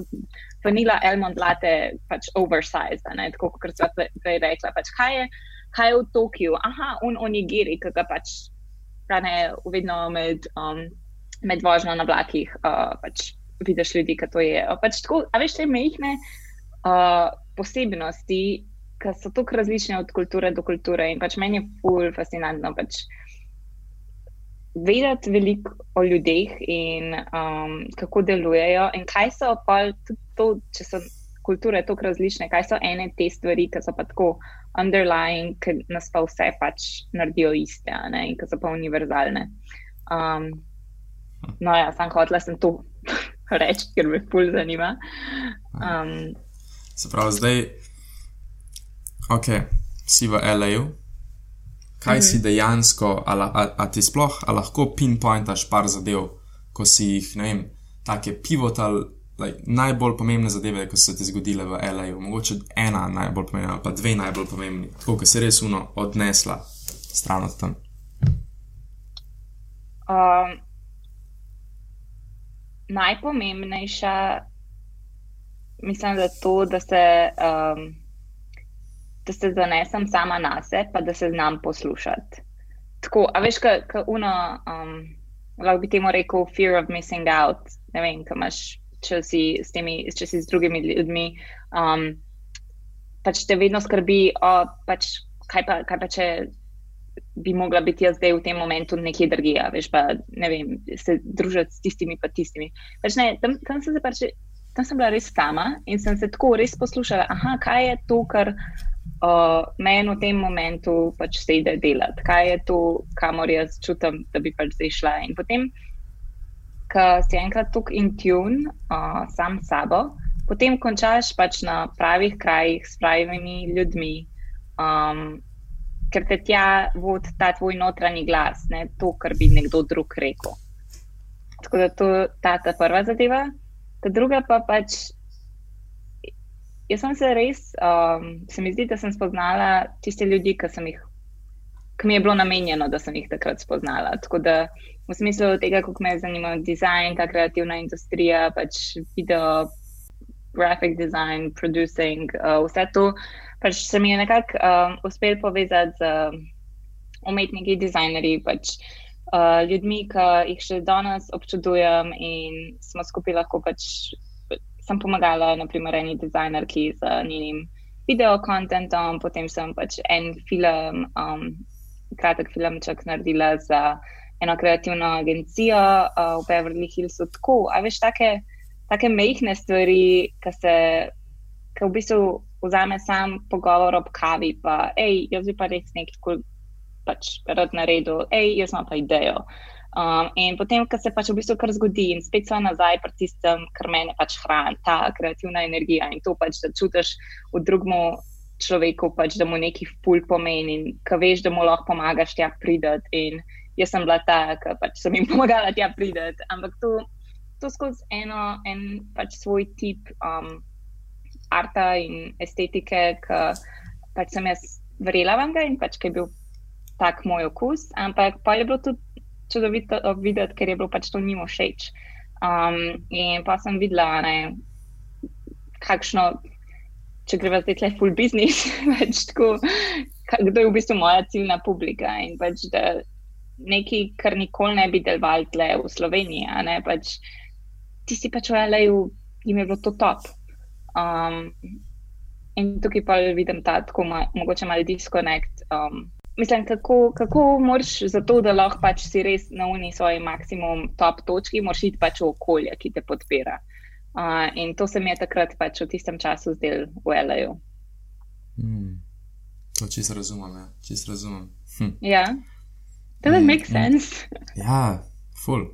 vanila Elmond late pač oversized, ne, tako kot so prej rekla, pač kaj je, kaj je v Tokiu, aha, un onigiri, ki ga pač hrane vedno med, um, med vožnjo na vlakih, uh, pač vidiš ljudi, ki to je. Pač tako, a veš, te mehne uh, posebnosti, ki so tako različne od kulture do kulture in pač meni je ful fascinantno. Pač, Vedeti veliko o ljudeh in um, kako delujejo, in kaj so pa tudi to, če so kulture tako različne, kaj so ene te stvari, ki so pa tako underlying, ki nas pa vse pač naredijo iste, ne, in ki so pa univerzalne. Um, no, ja, sem hotela sem to reči, ker me ful zanima. Um, Se pravi, zdaj, ok, si v L.A.U. Kaj si Mhm. dejansko, a, a, a ti sploh a lahko pinpointaš par zadev, ko si jih, ne vem, take pivotal, like, najbolj pomembne zadeve, ki so se ti zgodile v L.A.U. Mogoče ena najbolj pomembna, pa dve najbolj pomembni, tako ki si res uno odnesla stran od tam. um, najpomembnejša, mislim, da to, da se, um, da se zanesem sama na sebe, pa da se znam poslušati. Tako, a veš, kaj uno, um, lahko bi temu rekel, fear of missing out. Ne vem, kaj imaš, če si s, temi, če si z drugimi ljudmi. Um, pač te vedno skrbi, o, pač, kaj, pa, kaj pa če bi mogla biti jaz zdaj v tem momentu nekje drugje, veš, pa ne vem, se družiti s tistimi, pa tistimi. Pač ne, tam, tam, sem se pač, tam sem bila res sama in sem se tako res poslušala, aha, kaj je to, kar uh, meni v tem momentu pač se ide delati, kaj je to, kamor jaz čutim, da bi pač zdaj šla. In potem, ko si enkrat tukaj in tune uh, sam s sabo, potem končaš pač na pravih krajih s pravimi ljudmi. Um, ker te tja vodi ta tvoj notranji glas, ne to, kar bi nekdo drug rekel. Tako da to je ta, ta prva zadeva. Ta druga pa pač. Jaz sem se res, um, se mi zdi, da sem spoznala tiste ljudi, ki sem jih, ki mi je bilo namenjeno, da sem jih takrat spoznala. Tako da v smislu tega, kako me je zanimal dizajn, ta kreativna industrija, pač video, graphic design, producing, uh, vse to pač se mi je nekako um, uspel povezati z um, umetniki, dizajnerji, pač uh, ljudmi, ki jih še danes občudujem in smo skupaj lahko pač. Sem pomagala, naprimer, eni dizajnerki z njenim video kontentom, potem sem pač en film, um, kratek filmček naredila za eno kreativno agencijo uh, v Beverly Hillsu. Tako, a veš, take, take mehke stvari, ki se, ki v bistvu vzame sam pogovor ob kavi, pa hej, jaz bi pa res nekaj pač rad naredil, hej, jaz imam pa idejo. Um, in potem, ko se pač v bistvu kar zgodi, in spet so nazaj pri tistem, kar mene pač hrani, ta kreativna energija in to pač, da čutiš v drugem človeku, pač, da mu neki ful pomeni in ka veš, da mu lahko pomagaš tja prideti. In jaz sem bila ta, ki pač sem jim pomagala tja prideti. Ampak to, to skozi eno, en pač svoj tip. Um, arta in estetike, ki pač sem jaz verjela v njega in pač ki je bil tak moj okus. Ampak pa je bilo tudi čudovito videti, ker je bilo pač to njim všeč. Um, in pa sem videla, ne, kakšno, če greva zdaj tle full business, pač tako, kdo je v bistvu moja ciljna publika in pač da nekaj, kar nikoli ne bi deloval tle v Sloveniji, ne pač tisti pač v LA-ju jim je bilo to top. Um, in tukaj pa vidim ta tako ma, mogoče malo disconnect. Um, mislim, kako, kako moraš za to, da lahko pač si res na uni svoj maksimum top točki, moraš iti pač v okolje, ki te podpira. Uh, in to se mi je takrat pač v tistem času zdel v LA-ju. Hmm. To čisto razumem, ja. čisto razumem. Hm. Ja, does it make sense? Ja, full.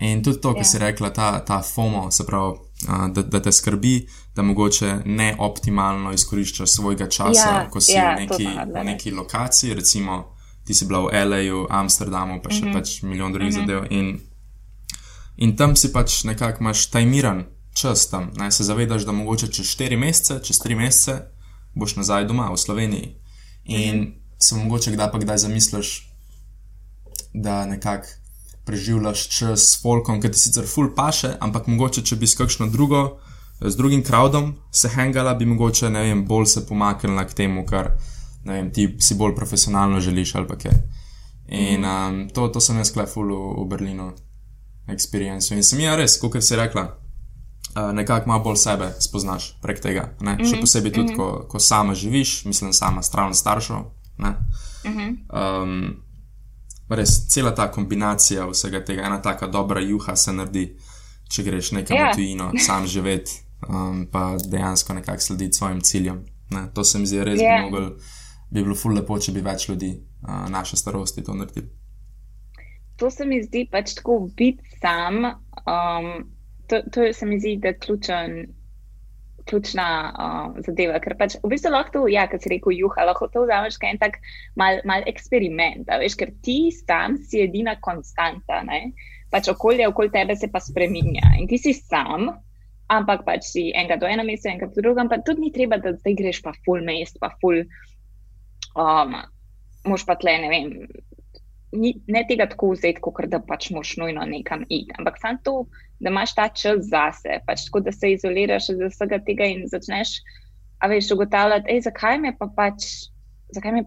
In tudi to, kar si rekla, ta, ta FOMO, se pravi, da, da te skrbi, da mogoče ne optimalno izkoriščaš svojega časa, Ja, ko si ja, v neki, v neki lokaciji, recimo ti si bila v L.A.U., Amsterdamu, pa še Mhm. pač milijon drugih zadev. In, in tam si pač nekako imaš tajmiran čas tam, ne se zavedaš, da mogoče čez 4 mesece, čez 3 mesece boš nazaj doma v Sloveniji. In Mhm. se mogoče kdaj pa kdaj zamisliš, da nekako preživljaš čas s folkom, ki ti sicer ful paše, ampak mogoče, če bi s kakšno drugo, z drugim crowdom se hangala, bi mogoče, ne vem, bolj se pomaknila k temu, kar vem, ti si bolj profesionalno želiš ali pa kaj. In um, to, to sem jaz kleful v, v Berlinu, experience. In sem ja res, kot si rekla, uh, nekako malo bolj sebe spoznaš prek tega. Ne? Še posebej tudi, ko, ko sama živiš, mislim, sama stran staršev. ne. Um, res, cela ta kombinacija vsega tega, ena taka dobra juha se naredi, če greš nekam Ja. v tujino, sam živeti, um, pa dejansko nekako slediti svojim ciljem. Ne? To se mi zdi res, Ja. bi, mogel, bi bilo ful lepo, če bi več ljudi uh, naše starosti to naredili. To se mi zdi pač tako biti sam. Um, to, to se mi zdi, da je ključen, ključna uh, zadeva. Ker pač v bistvu lahko to, ja, kot si rekel, juha, lahko to vzameš kot en tak mal, mal eksperiment. Veš, ker ti sam si edina konstanta. Ne? Pač okolje okoli tebe se pa spreminja in ti si sam. Ampak pač si enega do ena mesta, enega do drugega, pa tudi ni treba, da zdaj greš pa full mest, pa full. Um, moš pa tle, ne vem, ni, ne tega tako vzeti, kot da pač moš nujno nekam iti, ampak samo to, da imaš ta čas zase, pač tako, da se izoliraš iz vsega tega in začneš, a veš, ugotavljati, ej, zakaj me pa pač, zakaj me,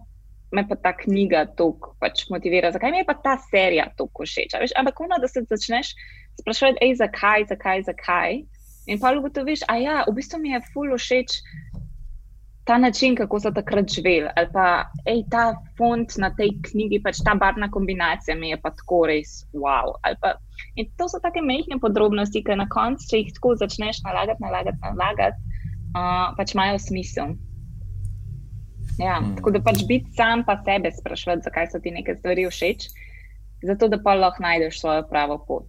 me pa ta knjiga toliko pač motivira, zakaj mi je pa ta serija toliko všeč, ampak ono, da se začneš sprašovati, ej, zakaj, zakaj, zakaj. In pa ugotoviš, a ja, v bistvu mi je ful všeč ta način, kako so takrat živeli, ali pa ej, ta font na tej knjigi, pač ta barvna kombinacija mi je pa tako res wow. ali Pa, in to so take mehke podrobnosti, ki na koncu, če jih tako začneš nalagati, nalagati, nalagati, uh, pač imajo smisel. Ja, Mm. Tako da pač biti sam pa sebe sprašovati, zakaj so ti neke stvari všeč, zato da pa lahko najdeš svojo pravo pot.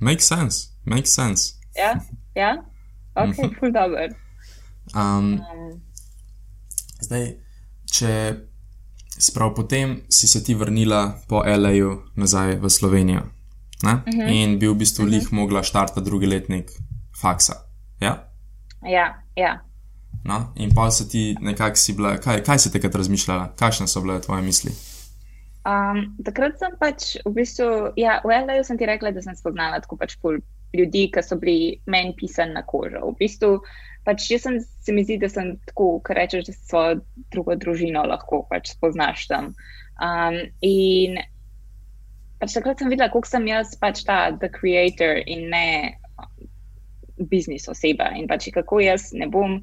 Make sense, make sense. Ja, ja? ok, Mhm. ful dobro. Um, Um, Zdaj, če sprav potem si se ti vrnila po L.A.U. nazaj v Slovenijo ne? uh Mhm. -huh. in bi v bistvu uh -huh. lih mogla štartati drugi letnik faksa. Ja? ja, ja. No? In pa se ti nekako si bila, kaj, kaj si takrat razmišljala, kakšne so bile tvoje misli? Um, takrat sem pač v bistvu, ja, v LA sem ti rekla, da sem spoznala tako pač pol ljudi, ki so bili meni pisani na kožo. V bistvu, pač jaz sem, se mi zdi, da sem tako, kar rečeš, da svojo drugo družino lahko pač spoznaš tam. Um, in pač takrat sem videla, koliko sem jaz pač ta the creator in ne biznis oseba in pač kako jaz ne bom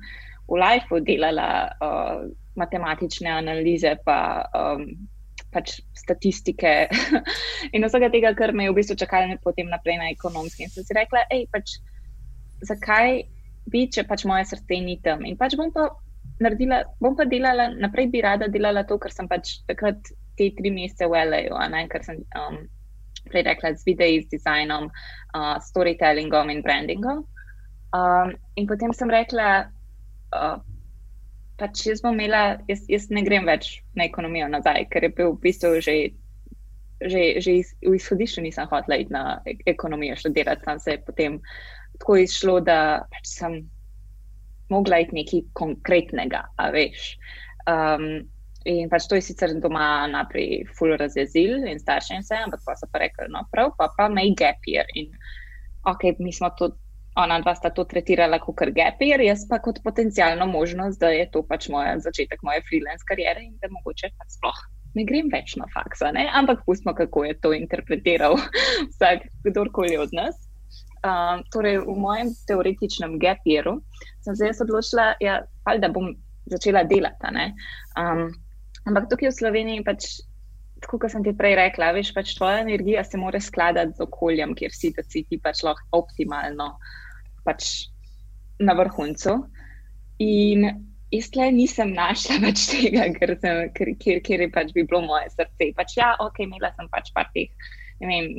v lifeu delala uh, matematične analize pa um, pač statistike in vsega tega, kar me je v bistvu čakalo potem naprej na ekonomski. In sem si rekla, hej, pač zakaj bi, če pač moje srce ni tam. In pač bom pa naredila, bom pa delala, naprej bi rada delala to, ker sem pač takrat te tri mesece v LA-ju, ker sem um, prej rekla z videi, z dizajnom, uh, storytellingom in brandingom. Um, in potem sem rekla, uh, pač jaz bom imela, jaz, jaz ne grem več na ekonomijo nazaj, ker je bil v bistvu že, že, že iz, v izhodišču nisem hotela iti na ek ekonomijo študirati, tam se je potem tako izšlo, da pač sem mogla iti nekaj konkretnega, a veš. Um, in pač to je sicer doma naprej full razjezil in starši in vse, ampak pa so pa rekli, no prav, pa pa mej gap year. In ok, mi smo to ona dva sta to tretirala kot gapir, jaz pa kot potencijalno možnost, da je to pač moja začetek moje freelance karijere in da mogoče pa sploh ne grem več na faksa, ne? ampak pustimo, kako je to interpretiral vsak, kdorkoli od nas. Um, torej, v mojem teoretičnem gapiru sem se jaz odločila, ja, ali da bom začela delati. Um, ampak tukaj v Sloveniji pač. Tako kot sem ti prej rekla, veš, pač tvoja energija se mora skladati z okoljem, kjer si, da si ti pač lahko optimalno pač na vrhuncu. In jaz tle nisem našla pač tega, ker, sem, ker, kjer, kjer je pač bi bilo moje srce. Pač ja, ok, imela sem pač par teh, ne vem,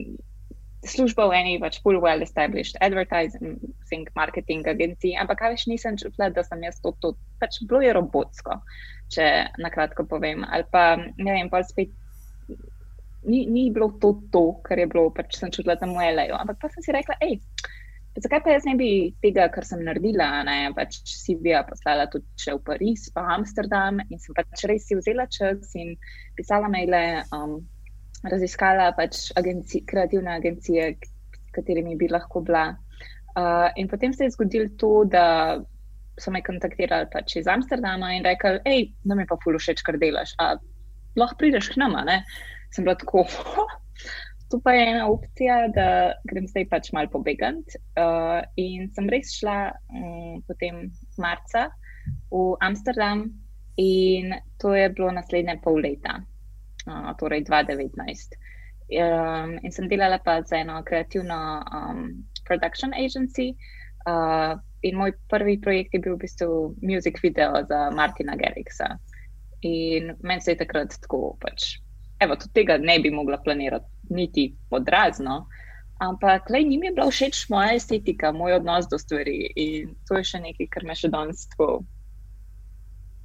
službo v eni pač full well established advertising marketing agenciji, ampak kaj več nisem čutila, da sem jaz to, to pač bilo je robotsko, če na kratko povem. Ali pa ne vem, pa spet. Ni, ni bilo to, to, kar je bilo, pač sem čutila tam v L.A. Ampak pa sem si rekla, hej, zakaj pa jaz ne bi tega, kar sem naredila, ne pač si bi ja poslala tudi v Pariz, pa Amsterdam in sem pač res si vzela čas in pisala maile. Um, raziskala pač agenci, kreativne agencije, s katerimi bi lahko bila. Uh, in potem se je zgodilo to, da so me kontaktirali pač iz Amsterdama in rekli, hej, da mi pa fulu všeč, kar delaš. A lahko prideš k nama? Ne? Sem bila tako. Tu pa je ena opcija, da grem zdaj pač malo pobegant. Uh, in sem res šla um, potem marca v Amsterdam, in to je bilo naslednje pol leta torej 2019. Um, in sem delala pa za eno kreativno um, production agency. Uh, in moj prvi projekt je bil v bistvu music video za Martina Gerriksa. In meni se je takrat tako, pač, evo, tudi tega ne bi mogla planirati, niti podrazno. Ampak, le, njim je bila všeč moja estetika, moj odnos do stvari. In to je še nekaj, kar me še danes tako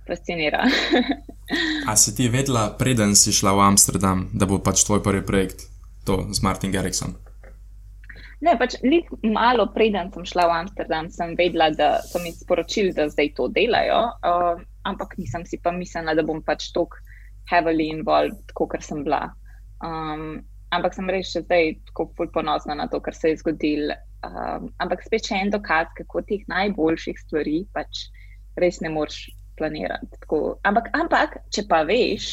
fascinira. A si ti vedela, preden si šla v Amsterdam, da bo pač tvoj prvi projekt, to z Martin Gerriksom? Ne, pač malo preden sem šla v Amsterdam, sem vedela, da so mi sporočili, da zdaj to delajo, uh, ampak nisem si pa mislila, da bom pač tako heavily involved, kot sem bila. Um, ampak sem res še zdaj tako ponosna na to, kar se je zgodilo. Um, ampak spet še en dokaz, kako teh najboljših stvari pač res ne moreš planirati. Tako. Ampak, ampak, če pa veš,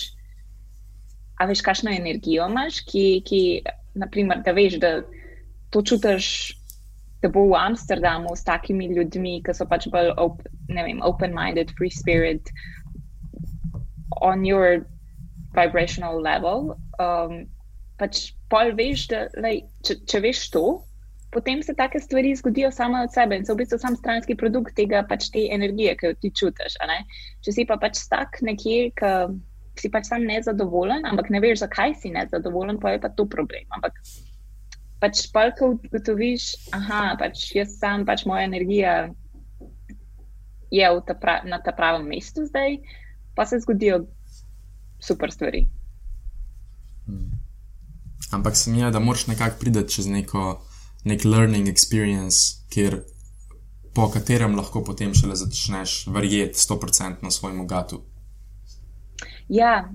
a veš, kakšno energijo imaš, ki, ki naprimer, da veš, da to čutiš, da bo v Amsterdamu s takimi ljudmi, ki so pač bolj op, open-minded, free spirit, on your vibrational level. Um, pač pol veš, da lej, če, če veš to potem se take stvari zgodijo same od sebe in so v bistvu sam stranski produkt tega, pač te energije, ki jo ti čutiš. Če si pa pač tak nekje, ki si pač sam nezadovoljen, ampak ne veš, zakaj si nezadovoljen, pa je pa to problem. Ampak pač palko ugotoviš, aha, pač jaz sam, pač moja energija je ta pra, na ta pravem mestu zdaj, pa se zgodijo super stvari. Ampak se mi je, da moraš nekako priti čez neko nek learning experience, kjer, po katerem lahko potem šele začneš verjeti 100% na svojemu gatu. Ja,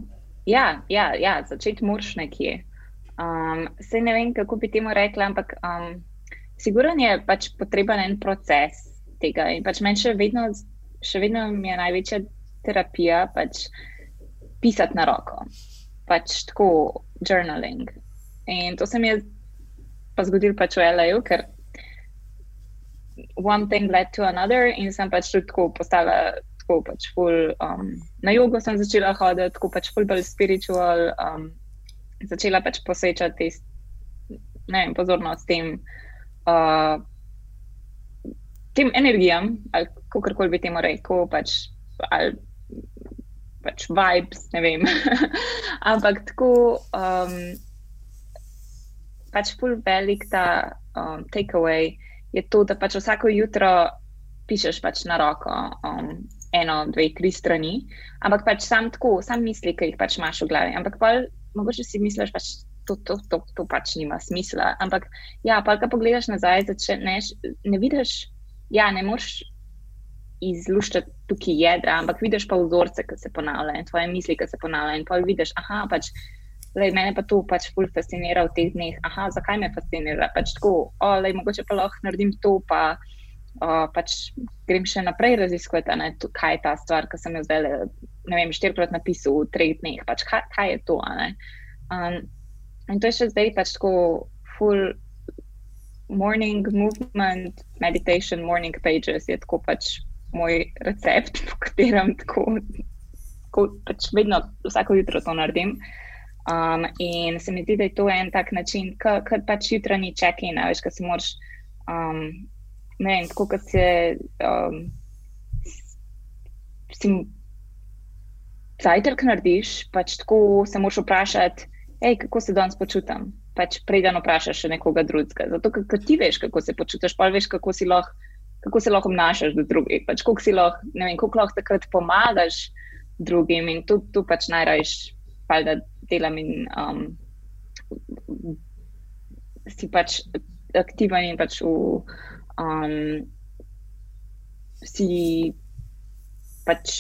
ja, ja, ja začeti moraš nekje. Um, se ne vem, kako bi temu rekla, ampak um, sigurno je pač potreben en proces tega. In pač meni še vedno, še vedno mi je največja terapija pač pisati na roko, pač tako journaling. In to se mi je pa zgodil pač v L.A., ker one thing led to another in sem pač tudi tako postala. Tako pač ful, um, na jugu sem začela hoditi, tako pač ful bolj spiritual, um, začela pač posvečati pozornost tem, uh, tem energijam, ali kako koli bi temu rekel, pač, ali pač vibes, ne vem. Ampak tako. Um, pač full velik ta um, takeaway je to, da pač vsako jutro pišeš pač na roko um, eno, dve, tri strani, ampak pač sam tako, sam misli, ki jih pač imaš v glavi. Ampak pa mogoče si misliš, pač to, to, to, to pač nima smisla. Ampak ja, pa kaj pogledaš nazaj, začneš, ne vidiš, ja, ne moreš. Izluščati tukaj jedra, ampak vidiš pa vzorce, ki se ponavljajo, tvoje misli, ki se ponavljajo. In pa vidiš, aha, pač Lej, mene pa to pač ful fascinira v teh dneh. Aha, zakaj me fascinira? Pač tako, o, lej, mogoče pa lahko naredim to, pa o, pač grem še naprej raziskovati, kaj je ta stvar, ki sem jo zdaj, ne vem, štirikrat napisal v treh dneh. Pač kaj, kaj je to? Um, in to je še zdaj pač tako full morning movement, meditation, morning pages je tako pač moj recept, po katerem tako, tako pač vedno vsako jutro to naredim. Um, in se mi zdi, da je to en tak način, kot pač jutranji check-in, veš, kaj si moraš. Um, ne vem, tako kot se. Um, si Zajtrk narediš, pač tako se moraš vprašati, hej, kako se danes počutim. pač preden vprašaš še nekoga drugega. Zato, ker ti veš, kako se počutiš, pa veš, kako lahko. Kako se lahko obnašaš do drugih, pač koliko lahko, vem, koliko lahko takrat pomagaš drugim, in tu, tu pač najrajš, da delam in um, si pač aktiven in pač v, um, si pač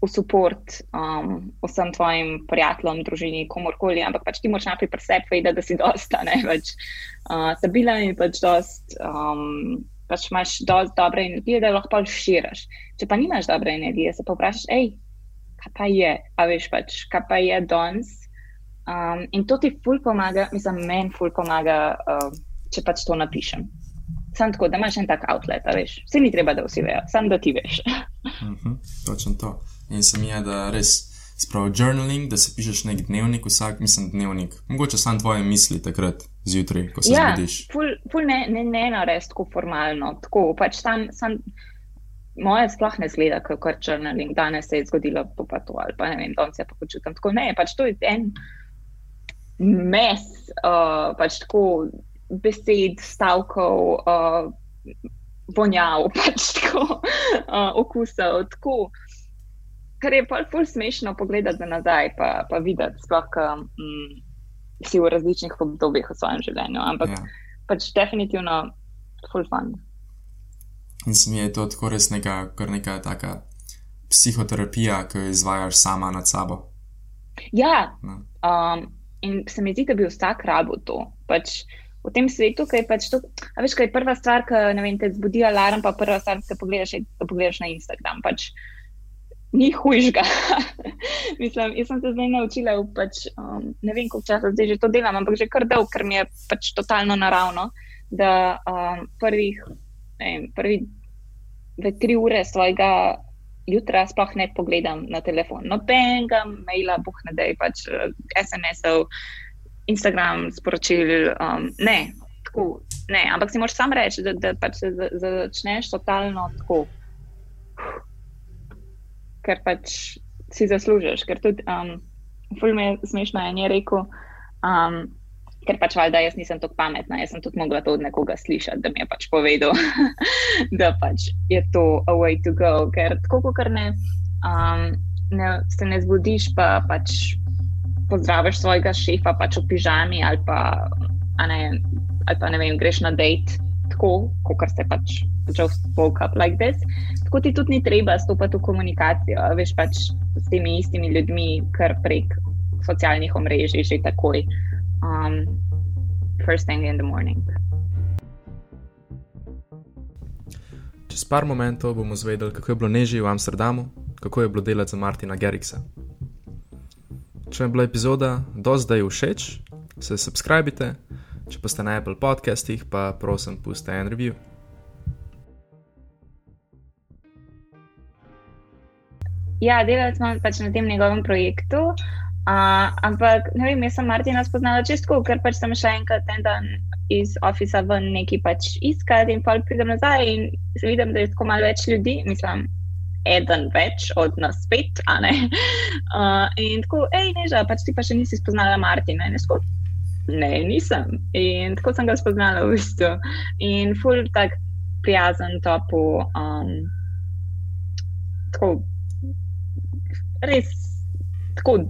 v support um, vsem tvojim prijateljem, družini, komorkoli, ampak pač ti moraš najprej pri sebi vedeti, da si dosta ne več uh, stabilen in pač dost. Um, Pač imaš dovolj dobre energije, da lahko širiš. Če pa nimaš dobre energije, se pa vprašaš, hej, kaj pa je, a veš pač, kaj pa je danes. Um, in to ti ful pomaga, mislim, meni ful pomaga, uh, če pač to napišem. Sam tako, da imaš en tak outlet, veš. Vse ni treba, da vsi vejo, sam da ti veš. uh -huh, točno to. In se mi je, da res spravi journaling, da si pišeš nek dnevnik, vsak, mislim, dnevnik. Mogoče samo tvoje misli takrat zjutraj, ko se ja, zbudiš. Ful, ful ne, ne, ne nares tako formalno. Tako, pač tam, sam, moje sploh ne zgleda, kot journaling, danes se je zgodilo, pa, pa to ali pa ne vem, danes se pa počutim tako. Ne, pač to je en mes, uh, pač tako besed, stavkov. Uh, vonjav, pač tako, uh, okusov. Tako. Kar je pa zelo smešno pogledati nazaj, pa, pa videti, sploh, mm, si v različnih obdobjih v svojem življenju. Ampak ja. pač definitivno full fun. In se mi je to tako res neka, neka taka psihoterapija, ki jo izvajaš sama nad sabo. Ja, no. um, in se mi zdi, da bi vsak rabo to. Pač, v tem svetu, ki je pač to. A veš, kaj je prva stvar, ki vem, te zbudi alarm, pa prva stvar, ki pogledaš, je, da pogledaš na Instagram. Pač, ni hujšga. Mislim, jaz sem se zdaj naučila, pač, um, ne vem, koliko časa zdaj že to delam, ampak že kar dolg, ker mi je pač totalno naravno, da um, prvih, vem, prvi dve, tri ure svojega. Jutra sploh ne pogledam na telefon, nobenega maila, boh ne da je pač SMS-ov, Instagram sporočil. Um, ne, tako, ne, ampak si moraš sam reči, da, da pač se začneš totalno tako, ker pač si zaslužiš. Ker tudi, um, ful me je smešno, in je rekel, um, ker pač valjda jaz nisem tako pametna, jaz sem tudi mogla to od nekoga slišati, da mi je pač povedal, da pač je to a way to go. Ker tako, kot ne, um, ne, se ne zbudiš, pa pač pozdraviš svojega šefa pač v pižami ali pa, ne, ali pa ne vem, greš na dejt tako, kot se pač just spoke up like this. Tako ti tudi ni treba stopiti v komunikacijo, veš pač s temi istimi ljudmi, kar prek socialnih omrežij že takoj. Um, first thing in the morning. Čez par momentov bomo zvedeli, kako je bilo neži v Amsterdamu, kako je bilo delati za Martina Geriksa. Če vam je bila epizoda do zdaj všeč, se subskrbite, če pa ste na Apple podcastih, pa prosim, pustite en review. Ja, delali smo pač na tem njegovem projektu, uh, ampak ne vem, jaz sem Martina spoznala čisto, ker pač sem še enkrat en dan iz ofisa ven neki pač iskati in pa pridem nazaj in vidim, da je tako malo več ljudi, mislim eden več od nas pet. Uh, in tako, hej, neža, pač ti pa še nisi spoznala Martina. In tako, ne, nisem. In tako sem ga spoznala v bistvu. In ful tak prijazen, topo. Um, tako, res, tako.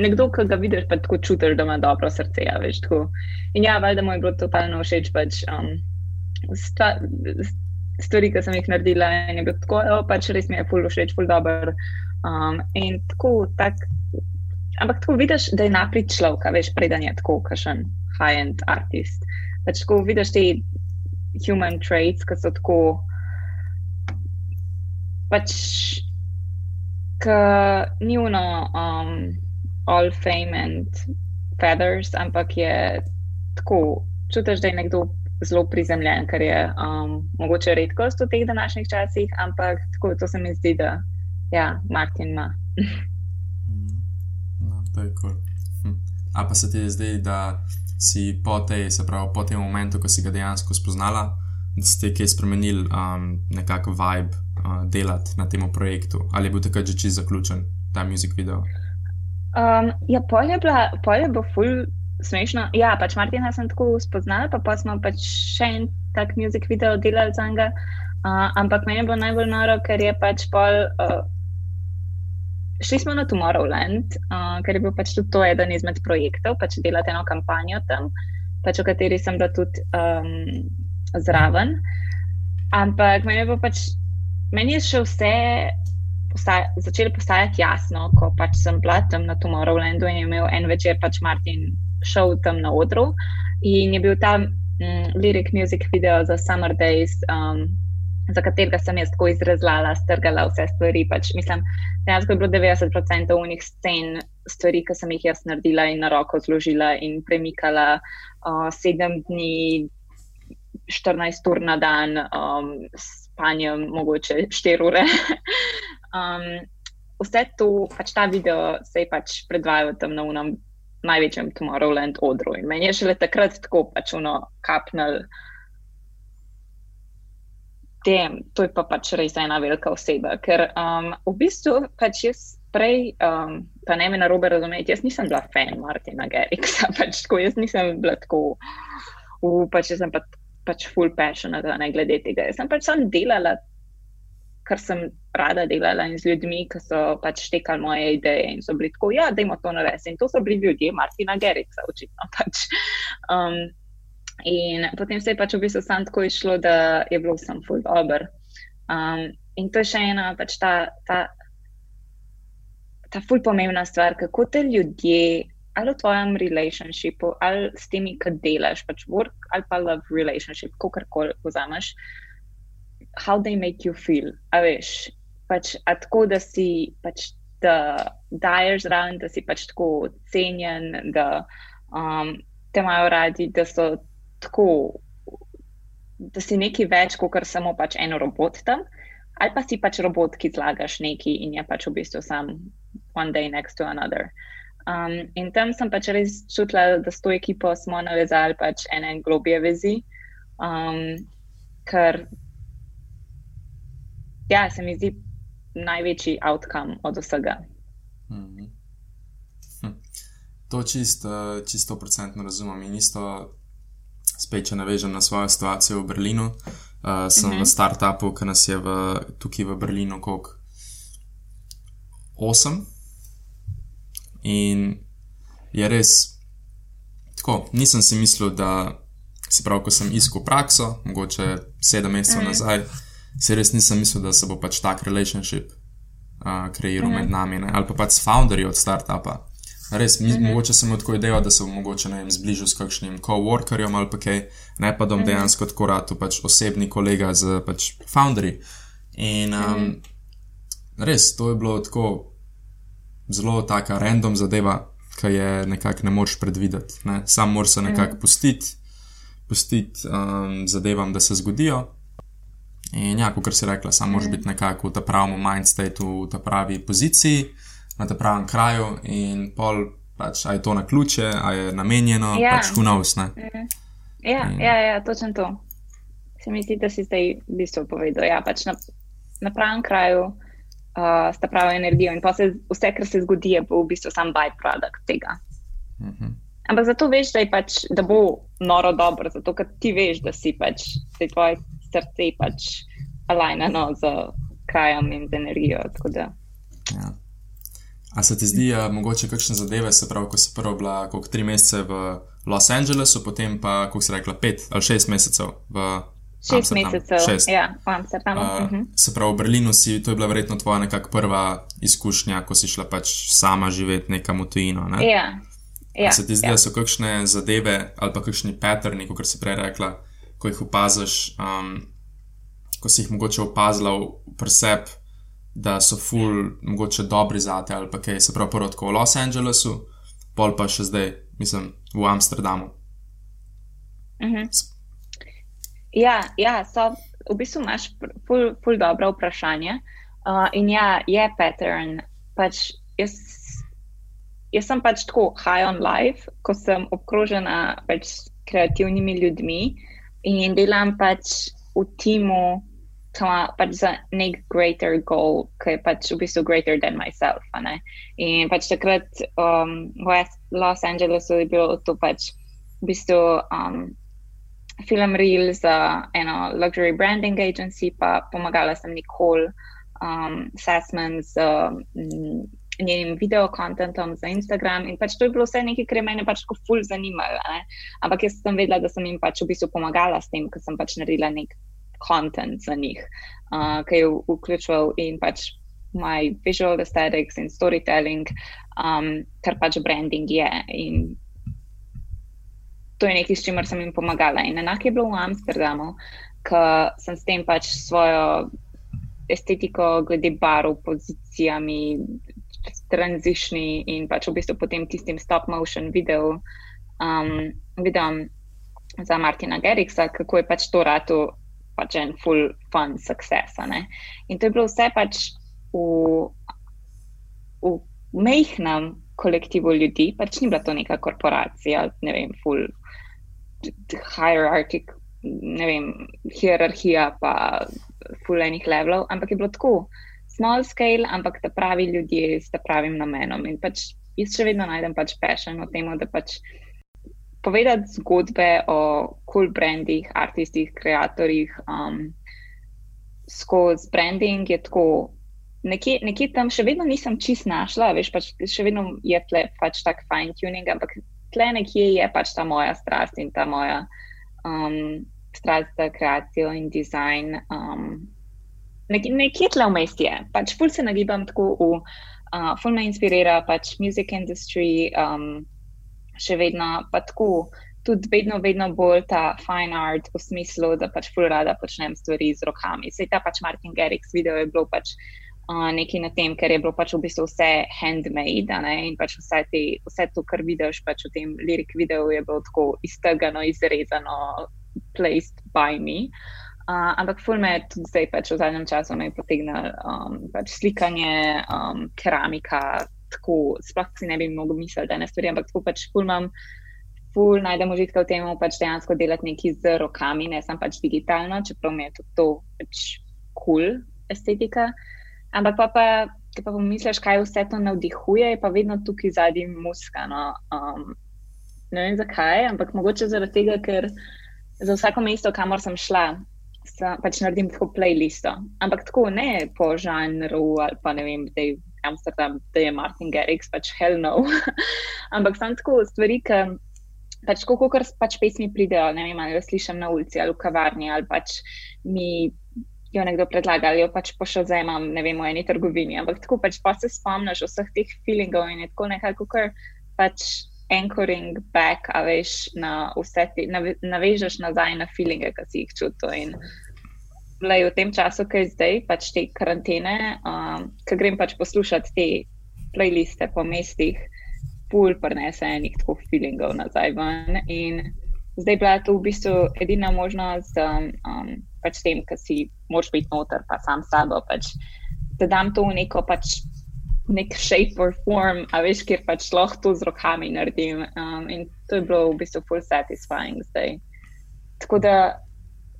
Nekdo, ki ga vidiš, pa tako čutiš, da ima dobro srce. Ja, veš, in ja, valjda mu je bilo totalno všeč. Pač, um, sta, stvari, ki sem jih naredila, in je bilo tako, da pač res mi je fully všeč, fully dober. Um, in tako, tak, ampak tako vidiš, da je naprej človek, veš, preden je tako, kakšen high-end artist. Pač tako vidiš te human traits, ki so tako. Pač, ki ni uno, um, all fame and feathers, ampak je tako, čutiš, da je nekdo zelo prizemljen, kar je um, mogoče redkost v teh današnjih časih, ampak tako to se mi zdi, da ja, Martin ima. No, to je kul. Cool. Hm. A pa se ti zdi, da si po, tej, pravi, po tem momentu, ko si ga dejansko spoznala, da si kaj spremenil, um, nekako vibe uh, delati na tem projektu, ali je bil takrat že čist zaključen ta muzik video? Um, ja, polje je bilo ful smešno. Ja, pač Martina sem tako spoznala, pa, pa smo pač še en tak muzik video delali za njega. Uh, ampak meni je bilo najbolj noro, ker je pač pol. Uh, šli smo na Tomorrowland, uh, ker je bil pač tudi to eden izmed projektov, pač delati eno kampanjo tam, pač v kateri sem bila tudi um, zraven. Ampak meni je bilo pač, meni je še vse postaj, začelo postajati jasno, ko pač sem bila tam na Tomorrowlandu in je imel en večer pač Martin šel tam na odru in je bil tam mm, lyric music video za Summer Days. Um, Za katerega sem jaz tako izrazlala, strgala vse stvari. Pač, mislim, dejansko je bilo 90% unih scen, stvari, ki sem jih jaz naredila in na roko zložila in premikala uh, sedem dni, 14 ur na dan, um, spanjem, mogoče 4 ure. um, vse to, pač ta video se je pač predvajal tam na unem največjem Tomorrowland odru. In meni je šele takrat tako pač uno kapnil. Tem, to je pa pač res ena velika oseba. Ker um, v bistvu pač jaz prej, um, pa ne me na robe razumeti, jaz nisem bila fan Martina Geriksa. Pač tako, jaz nisem bila tako, uh, pač jaz sem pa, pač full passion, da ne glede tega. Jaz sem pač sam delala kar sem rada delala in z ljudmi, ki so pač tekali moje ideje in so bili tako, ja, da imamo to narediti. In to so bili ljudje, Martina Gerica, očitno pač. Um, in potem se je pač v bistvu sam tako išlo, da je bilo vsem full dobro. Um, in to je še ena pač ta, ta, ta full pomembna stvar, kako te ljudje. Ali v tvojem relationshipu, ali s temi, ki delaš, pač work ali pa love relationship, kako koli vzameš, how they make you feel. A veš, pač, a tako da si pač da daješ zraven, da si pač tako cenjen, da um, te imajo radi, da so tako, da si nekaj več, kot samo pač eno robot tam. Ali pa si pač robot, ki zlagaš nekaj in je pač v bistvu sam one day next to another. Um, in tam sem pač res čutila, da s to ekipo smo navezali pač ene globije vezi, um, ker ja, se mi zdi največji outcome od vsega. Mm -hmm. hm. To čisto, čisto procentno razumem. In isto, spet, če navežem na svojo situacijo v Berlinu, uh, sem mm -hmm. v startupu, ki nas je v, tukaj v Berlinu, koliko? Osem. In je res tako, nisem si mislil, da se pravi, ko sem iskal prakso, mogoče sedem mesecev mm -hmm. nazaj se res nisem mislil, da se bo pač tak relationship uh, kreiral mm -hmm. med mhm. nami, ne? ali pa pač s founderji od startupa. Res, mi, mm -hmm. mogoče sem tako idejo, da se bom mogoče vem, zbližal s kakšnim coworkerjem ali pa kaj, ne pa da bom mm -hmm. dejansko tako rad, pač osebni kolega z pač founderji. In um, mm -hmm. res, to je bilo tako zelo taka random zadeva, ki je nekako ne moreš predvideti. Ne? Sam moraš se nekako mm -hmm. pustiti, pustiti um, zadevam, da se zgodijo. In ja, kot si rekla, samo moraš mhm. biti nekako v tem pravem mindsetu, v tej pravi poziciji, na tem pravem kraju in pol, pač, a je to na ključe, a je namenjeno, ja. pač hunovsne. Mhm. Ja, in... ja, ja, točno to. Se mi zdi, da si zdaj v bistvu povedal. Ja, pač na, na pravem kraju uh, sta prava energija in se, vse, kar se zgodi, je v bistvu sam byproduct tega. Mhm. -huh. Ampak zato veš, da, pač, da bo noro dobro, zato ker ti veš, da si pač, da je tvoj srce pač alajnano z krajem in z energijo. Ja. A se ti zdi, da mogoče kakšne zadeve, se pravi, ko si prvo bila kot tri mesece v Los Angelesu, potem pa, kako si rekla, pet ali šest mesecev v. Šest mesecev, šest. ja, v Amsterdamu. Uh, uh -huh. Se pravi, v Berlinu si, to je bila verjetno tvoja nekakšna prva izkušnja, ko si šla pač sama živeti nekam v tujino. Ne? Ja. Ja, se ti zdi, ja. da so kakšne zadeve ali pa kakšni paterni, kot si prej rekla, ko jih opaziš, um, ko si jih mogoče opazila pri sebi, da so ful, mogoče dobri za te ali pa kaj, se pravi, prvo v Los Angelesu, pol pa še zdaj, mislim, v Amsterdamu. Uh mhm. -huh. Ja, ja, so v bistvu imaš ful, ful dobro vprašanje. Uh, in ja, je pattern. Pač jaz, jaz sem pač tako high on life, ko sem obkrožena pač s kreativnimi ljudmi in delam pač v timu ki ima pač za nek greater goal, ki je pač v bistvu greater than myself. In pač takrat um, v Los Angelesu je bilo to pač v bistvu um, film reel za eno luxury branding agency, pa pomagala sem Nicole um, Sassman z um, njenim videokontentom za Instagram. In pač to je bilo vse nekaj, kar je mene pač tako ful zanimalo. Ampak jaz sem vedela, da sem jim pač v bistvu pomagala s tem, ker sem pač naredila nek content za njih, uh, ki je vključeval in pač my visual aesthetics in storytelling, um, kar pač branding je. In to je nekaj, s čimer sem jim pomagala. In enako je bilo v Amsterdamu, ker sem s tem pač svojo estetiko, glede barov, pozicijami, tranzišni in pač v bistvu potem tistim stop motion video, um, videom za Martina Geriksa, kako je pač to rado pač en full fun success. In to je bilo vse pač v, v mehkem kolektivu ljudi, pač ni bila to neka korporacija, ne vem, full hierarchik, ne vem, hierarhija, pa full enih levelov, ampak je bilo tako. Small scale, ampak da pravi ljudje s pravim namenom. In pač jaz še vedno najdem pač passion v tem, da pač povedati zgodbe o cool brandih, artistih, ustvarjalcih. Um, skozi branding je tako. Nekje, nekje tam še vedno nisem čist našla, veš, pač še vedno je tle pač tak fine tuning, ampak tle nekje je pač ta moja strast in ta moja um, strast za kreacijo in dizajn. Um, nek, nekje tle vmes je, pač ful se nagibam tako v, uh, ful me inspirira pač music industry. Um, še vedno pa tako, tudi vedno, vedno bolj ta fine art v smislu, da pač ful rada počnem stvari z rokami. Sej ta pač Martin Gerriks video je bilo pač uh, nekaj na tem, ker je bilo pač v bistvu vse handmade in pač vse, te, vse to, kar vidiš pač v tem lirik videu, je bilo tako iztegano, izrezano, placed by me. Uh, ampak ful me tudi zdaj pač v zadnjem času me potegne um, pač slikanje, um, keramika, tako, sploh si ne bi mogel misliti, da je ne stvari, ampak tako pač ful imam, ful najdemo užitka v tem, pač dejansko delati nekaj z rokami, ne sem pač digitalno, čeprav mi je tudi to pač kul cool estetika. Ampak pa, pa ki pa pomisliš, kaj vse to navdihuje, je pa vedno tukaj zadnji muskano. Um, ne vem zakaj, ampak mogoče zaradi tega, ker za vsako mesto, kamor sem šla, sem, pač naredim tako playlisto. Ampak tako ne po žanru ali pa ne vem, da je Amsterdam, da je Martin Garrix, pač hell no. Ampak sem tako stvari, ki pač kako kar pač pesmi pridejo, ne vem, ali jo slišim na ulici ali v kavarni ali pač mi jo nekdo predlaga ali jo pač pošozemam, ne vem, v eni trgovini. Ampak tako pač pa se spomniš vseh teh feelingov in je tako nekako kar pač anchoring back, a veš, na vse te, navežeš nazaj na feelinge, ki si jih čutil lej, v tem času, ki je zdaj, pač te karantene, um, ki grem pač poslušati te playliste po mestih, pul prenese enih tako feelingov nazaj ven. In zdaj bila to v bistvu edina možnost, um, um, pač tem, ki si moč biti noter, pa sam sabo, pač, da dam to v neko pač. Nek shape or form, a veš, kjer pač lahko to z rokami naredim. Um, in to je bilo v bistvu full satisfying zdaj. Tako da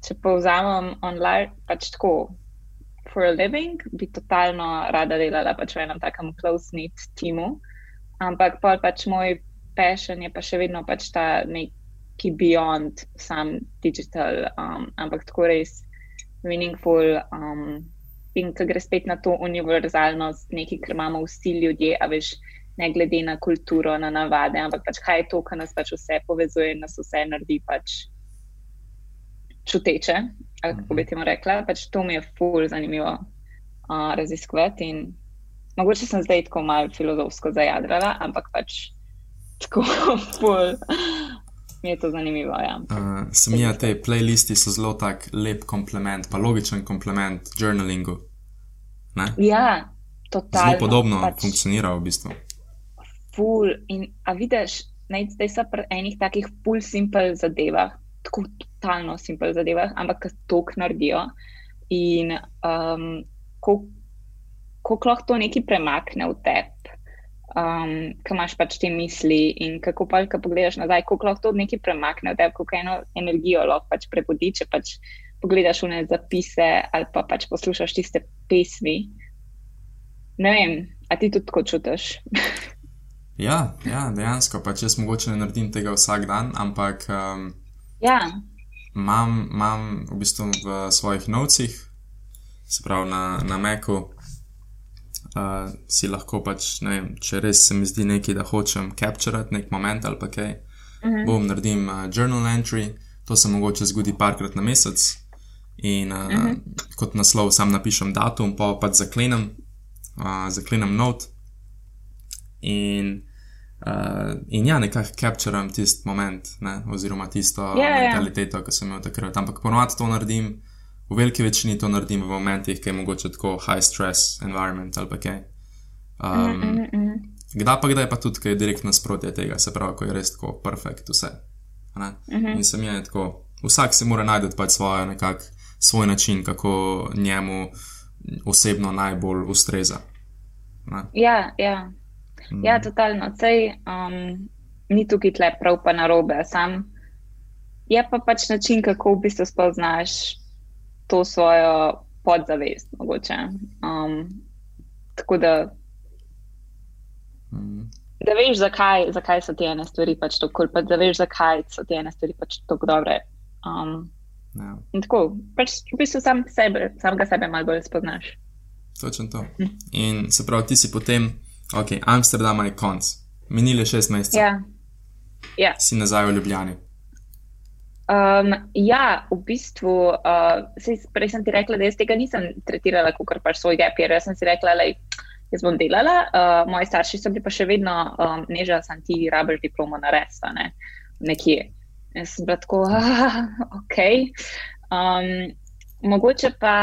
če povzamem online, pač tako, for a living, bi totalno rada delala pač v enem takem close-knit timu, ampak pa pač moj passion je pa še vedno pač ta neki beyond sam digital, um, ampak tako res meaningful. Um, In ko gre spet na to univerzalnost, nekaj, kar imamo vsi ljudje, a veš, ne glede na kulturo, na navade, ampak pač kaj je to, kar nas pač vse povezuje in nas vse naredi pač čuteče, ali kako bi temu rekla. Pač to mi je ful zanimivo uh, raziskovati. Mogoče sem zdaj tako malo filozofsko zajadrala, ampak pač tako ful. Mi je to zanimivo. Ja. Uh, se mi je, te playlisti so zelo tak lep komplement, pa logičen komplement journalingu. Ne? Ja, totalno. Zelo podobno pač, funkcionira v bistvu. Ful. In, a vidiš, naj zdaj so pri enih takih full simple zadevah, tako totalno simpel zadevah, ampak to naredijo. In um, kako lahko to nekaj premakne v tebi, um, ki imaš pač te misli, in kako pa, ko pogledaš nazaj, kako lahko to nekaj premakne v tebi, kako eno energijo lahko pač prebudi, če pač pogledaš v ne zapise ali pa pač poslušaš tiste pesmi. Ne vem, a ti tudi tako čutiš? ja, ja, dejansko. Pač jaz mogoče ne naredim tega vsak dan, ampak um, ja. imam, imam v bistvu v svojih novcih, se pravi na, na Meku. Uh, si lahko pač, ne vem, če res se mi zdi nekaj, da hočem capturati nek moment ali pa kaj, uh -huh. bom naredim uh, journal entry, to se mogoče zgodi parkrat na mesec, In uh, uh -huh. kot naslov sam napišem datum, pa pač zaklenem, uh, zaklenem not. In, uh, in ja, nekako capturam tisti moment, ne? oziroma tisto yeah, ja, ja. mentaliteto, yeah. ki sem imel takrat. Ampak ponovadi to naredim, v veliki večini to naredim v momentih, ki je mogoče tako high stress environment ali kaj. Um, mm -mm. Kdaj pa kdaj pa tudi, kaj je direktno nasprotje tega, se pravi, ko je res tako perfekt vse. Mm -hmm. In sem je tako, vsak si mora najti pač svojo nekakšno svoj način, kako njemu osebno najbolj ustreza. Ne? Ja, ja. Mm. ja, totalno. Sej, um, ni tukaj tle prav pa na robe, sam je pa pač način, kako v bistvu spoznaš to svojo podzavest. Um, tako da. Mm. Da veš, zakaj, zakaj so te ene stvari pač tako, pa da veš, zakaj so te ene stvari pač tako dobre. Um, Ja. In tako, pač v bistvu sam sebe, samega sebe malo bolj spoznaš. Točno to. Hm. In se pravi, ti si potem, ok, Amsterdam je konc, minili šest mesecev. Ja. ja. Si nazaj v Ljubljani. Um, ja, v bistvu, uh, sej, prej sem ti rekla, da jaz tega nisem tretirala kot pač svoj gap, jer sem si rekla, da jaz bom delala. Uh, moji starši so bili pa še vedno um, neža, sem ti rabiš diplomo na res, ne? nekje. Jaz sem bila tako, ah, ok. Um, mogoče pa,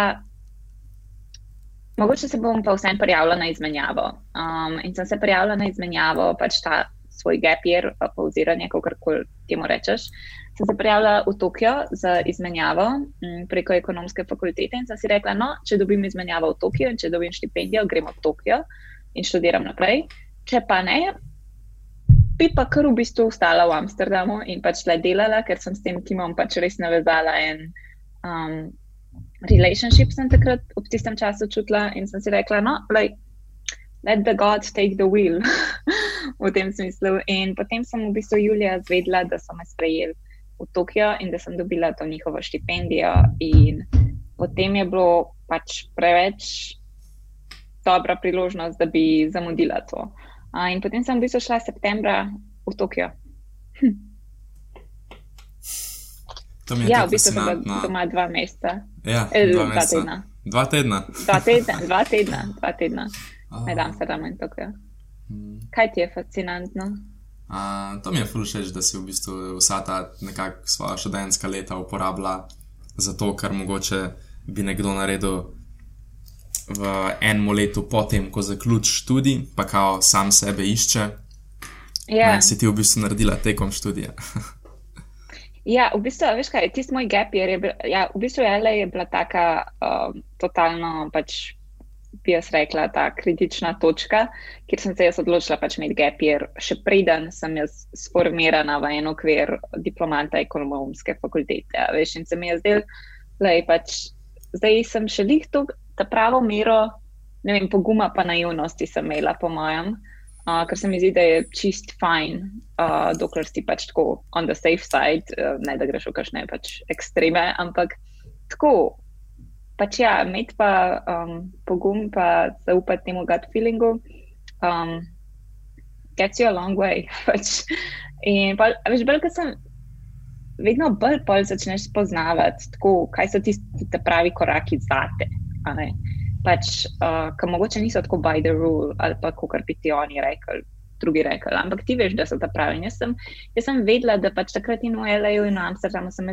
mogoče se bom pa vsem prijavila na izmenjavo. Um, in sem se prijavila na izmenjavo, pač ta svoj year, pa oziranje, kako koli temu rečeš. Sem se prijavila v Tokio za izmenjavo m, preko ekonomske fakultete in sem si rekla, no, če dobim izmenjavo v Tokio in če dobim štipendijo, gremo v Tokio in študiram naprej. Če pa ne, bi pa kar v bistvu ostala v Amsterdamu in pač le delala, ker sem s tem timom pač res navezala en um, relationship, sem takrat v tistem času čutila in sem si rekla, no, like, let the gods take the wheel v tem smislu. In potem sem v bistvu Julija zvedla, da so me sprejeli v Tokio in da sem dobila to njihovo štipendijo in potem je bilo pač preveč dobra priložnost, da bi zamudila to. Uh, in potem sem v bistvu šla septembra v Tokio. Hm. Ja, v bistvu sem doma dva meseca. Ja, e, dva, dva tedna. Dva tedna. Dva tedna, dva tedna, dva tedna. Med Amsterdamom in Tokio. Hmm. Kaj ti je fascinantno? Uh, to mi je fulšeč, da si v bistvu vsa ta nekakšna svoja študentska leta uporabila za to, kar mogoče bi nekdo naredil v enem letu, potem, ko zaključiš študij, pa kao sam sebe išče. Ja. Ne, si ti v bistvu naredila tekom študija. ja, v bistvu, veš kaj, tisti moj gap je, bil, ja, v bistvu je, je bila taka um, totalno, pač bi jaz rekla, ta kritična točka, kjer sem se jaz odločila pač imeti gap year, še preden sem jaz sformirana v en okvir diplomanta ekonomske fakultete. Veš, in se mi je zdel, da je pač, zdaj sem še lihto ta pravo mero, ne vem, poguma pa naivnosti sem imela, po mojem, uh, ker se mi zdi, da je čist fajn, uh, dokler si pač tako on the safe side, uh, ne da greš v kakšne pač ekstreme, ampak tako. Pač ja, imeti pa um, pogum, pa zaupati temu gut feelingu, um, gets you a long way. Pač. In pa, veš, bolj, ker sem vedno bolj bolj začneš spoznavati, tako, kaj so tisti pravi koraki zate pač, uh, ki mogoče niso tako by the rule ali pa kar bi ti oni rekli. Drugi rekli, ampak ti veš, da so ta pravi. Jaz sem, jaz sem vedela, da pač takrat in v L.A. in v Amsterdamu sem,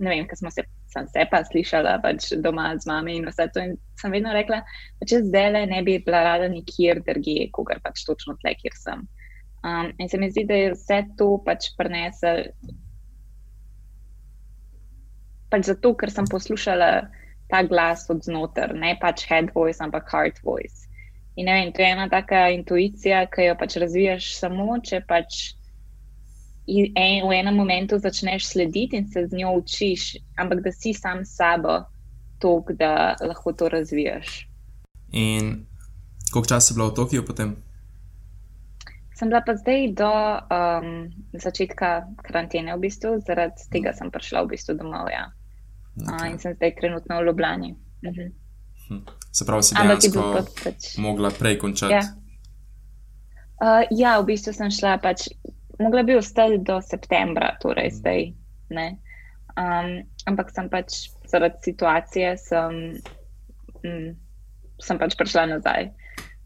ne vem, kaj smo se, sem se pa slišala pač doma z mami in vse to. In sem vedno rekla, da če zdaj le ne bi bila rada nikjer drugje, kogar pač točno tle, kjer sem. Um, in se mi zdi, da je vse to pač prenesel. Pač zato, ker sem poslušala ta glas od znotraj, ne pač head voice, ampak heart voice. In ne vem, to je ena taka intuicija, ki jo pač razvijaš samo, če pač in en, v enem momentu začneš slediti in se z njo učiš, ampak da si sam s sabo, to, da lahko to razvijaš. In koliko časa si bila v Tokiu potem? Sem bila pa zdaj do um, začetka karantene, v bistvu, zaradi tega sem prišla v bistvu domov. Ja. Okay. Uh, in sem zdaj trenutno v Ljubljani. Uh -huh. hm. Se pravi, si dejansko pač... mogla prej končati? Ja. Uh, ja, v bistvu sem šla pač mogla bi ostati do septembra, torej mm. zdaj. Um, ampak sem pač zaradi situacije, sem, mm, sem pač prišla nazaj.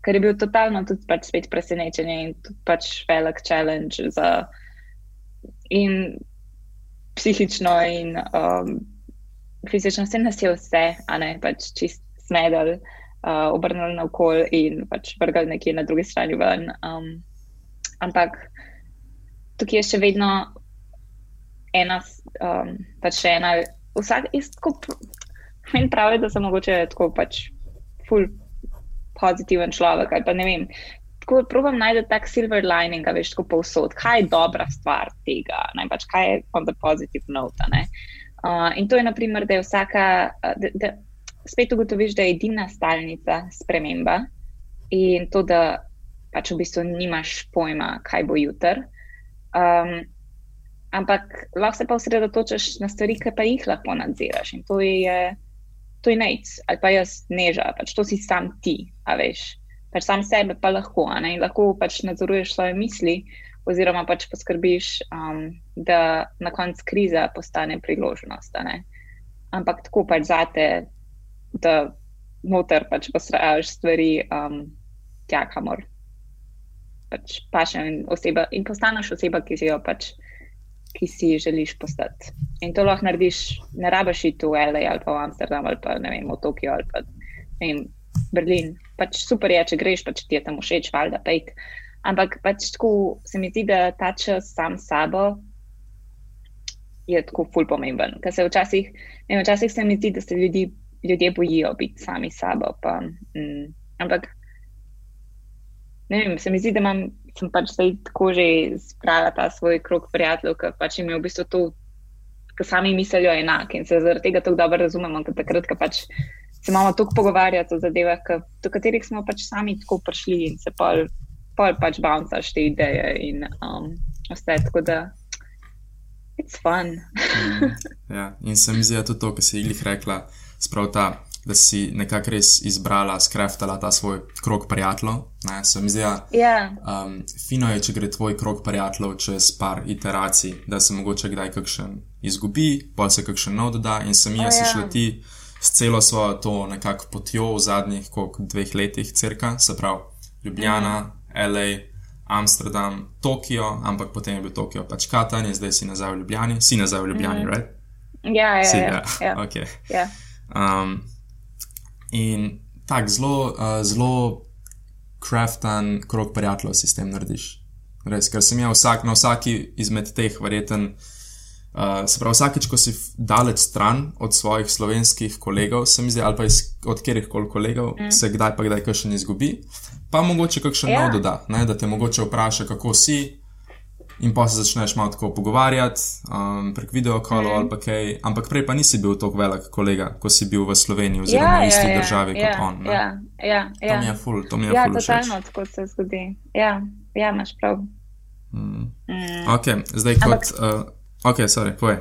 Ker je bil totalno tudi pač spet presenečenje in tudi pač velik challenge za in psihično in um, fizično. Vse nas je vse, a ne pač čist smedel, uh, obrnili na okol in pač vrgali nekje na drugi strani ven. Um, ampak tukaj je še vedno ena, um, pač še ena, vsak isto. Meni pravi, da sem mogoče tako pač full pozitiven človek. Pa ne vem. Tako probujem najti tak silver lining, veš, tako povsod. Kaj je dobra stvar tega? Ne, pač kaj je on the positive note? Uh, in to je, naprimer, da je vsaka, da, da spet ugotoviš, da je edina stalnica sprememba in to, da pač v bistvu nimaš pojma, kaj bo jutr. Um, ampak lahko se pa osredotočiš na stvari, ki pa jih lahko nadziraš. In to je, to je nec, ali pa jaz neža, pač to si sam ti, a veš. Pač sam sebe pa lahko, in lahko pač nadzoruješ svoje misli, oziroma pač poskrbiš, um, da na koncu kriza postane priložnost. Ampak tako pač zate, da noter pač posrajaš stvari um, tja, kamor pač paše in, oseba, in postaneš oseba, ki si jo pač, ki si želiš postati. In to lahko narediš, ne rabiš iti v L.A. ali pa v Amsterdam ali pa ne vem, v Tokio ali pa ne vem, Berlin. Pač super je, če greš, pač ti je tam všeč, valjda pejt. Ampak pač tako se mi zdi, da ta čas sam sabo je tako ful pomemben. Ker se včasih, ne vem, včasih se mi zdi, da se ljudi, ljudje bojijo biti sami sabo. Pa, mm, ampak ne vem, se mi zdi, da imam, sem pač zdaj tako že spravila ta svoj krok prijateljev, ki pač imajo v bistvu to, kar sami mislijo enak in se zaradi tega tako dobro razumemo, ker takrat, ko pač se imamo tako pogovarjati o zadevah, do katerih smo pač sami tako prišli in se pol, pol pač bouncaš te ideje in um, vse tako da. It's fun. mm, ja, in se mi zdi, da tudi to, kar si jih rekla, sprav ta da si nekako res izbrala, skreftala ta svoj krog prijateljev. Se mi zdi, da yeah. um, fino je, če gre tvoj krog prijateljev čez par iteracij, da se mogoče kdaj kakšen izgubi, pa se kakšen nov doda in se mi je oh, yeah. šla ti s celo svojo to nekako potjo v zadnjih koliko, dveh letih, crka, se pravi Ljubljana, mm. LA. Amsterdam, Tokio, ampak potem je bil Tokio pač Katan, zdaj si nazaj v Ljubljani, si nazaj v Ljubljani, mm. right? Ja, ja, ja. ja. Okay. ja. Um, In tako zelo, uh, zelo kraften krok prijateljev si s tem narediš. Res, ker sem jaz vsak, na vsaki izmed teh, verjeten, uh, se pravi, vsakeč, ko si daleč stran od svojih slovenskih kolegov, se mi zdi, ali pa iz, od kjerih koli kolegov, mm. se kdaj pa kdaj kakšen izgubi, pa mogoče kakšen yeah. Ja. nov doda, ne, da te mogoče vpraša, kako si, in pa se začneš malo tako pogovarjati um, prek videokolov mm. ali pa kaj. Ampak prej pa nisi bil tako velik kolega, ko si bil v Sloveniji oziroma ja, v isti ja, ja, državi ja, kot on. Ne? Ja, ja, ja. To mi je ful, to mi je ja, ful. Ja, totalno tako se zgodi. Ja, ja imaš prav. Mm. Mm. Ok, zdaj kot. Ampak, uh, ok, sorry, povej.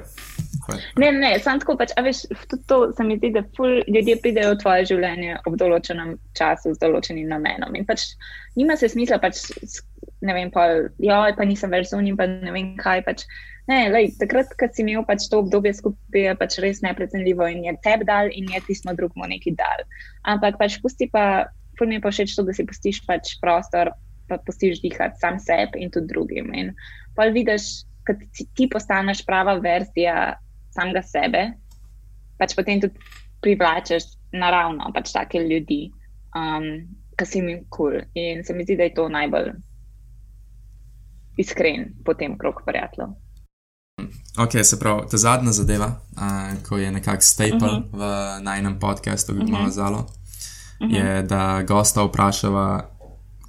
Ne, ne, samo tako pač, a veš, tudi to se mi zdi, da ful ljudje pridejo v tvoje življenje ob določenem času z določenim namenom. In pač nima se smisla pač ne vem, pa, ja, pa nisem več z unim, pa ne vem kaj. Pač. Ne, lej, takrat, ko si imel pač to obdobje skupaj, je pač res neprecenljivo in je tebi dal in je tisto drugmo neki dal. Ampak pač pusti pa, ful mi je pa všeč to, da si pustiš pač prostor, pa pustiš dihati sam sebi in tudi drugim. In pa vidiš, kad ti postaneš prava verzija samega sebe, pač potem tudi privlačeš naravno pač take ljudi, um, ki si jim kul. Cool. In se mi zdi, da je to najbolj iskren po tem krog prijateljev. Ok, se pravi, ta zadnja zadeva, uh, ko je nekako staple uh mhm. -huh. v najnem podkastu, ki ga imamo zalo, uh -huh. je, da gosta vprašava,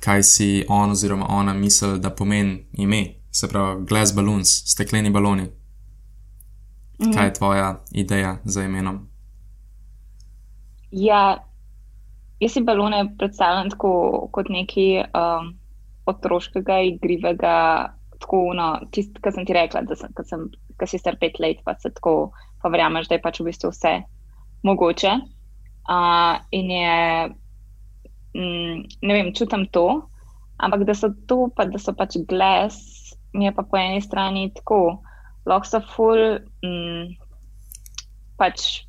kaj si on oziroma ona misli, da pomeni ime se pravi glass balloons, stekleni baloni. Mhm. Kaj je tvoja ideja za imenom? Ja, jaz si balone predstavljam tako kot nekaj um, otroškega, igrivega, tako, no, tisto, kar sem ti rekla, da sem, ko sem, ko si star pet let, pa se tako, pa verjameš, da je pač v bistvu vse mogoče. Uh, in je, mm, ne vem, čutim to, ampak da so to, pa da so pač glas, mi je pa po eni strani tako, lahko so full, mm, pač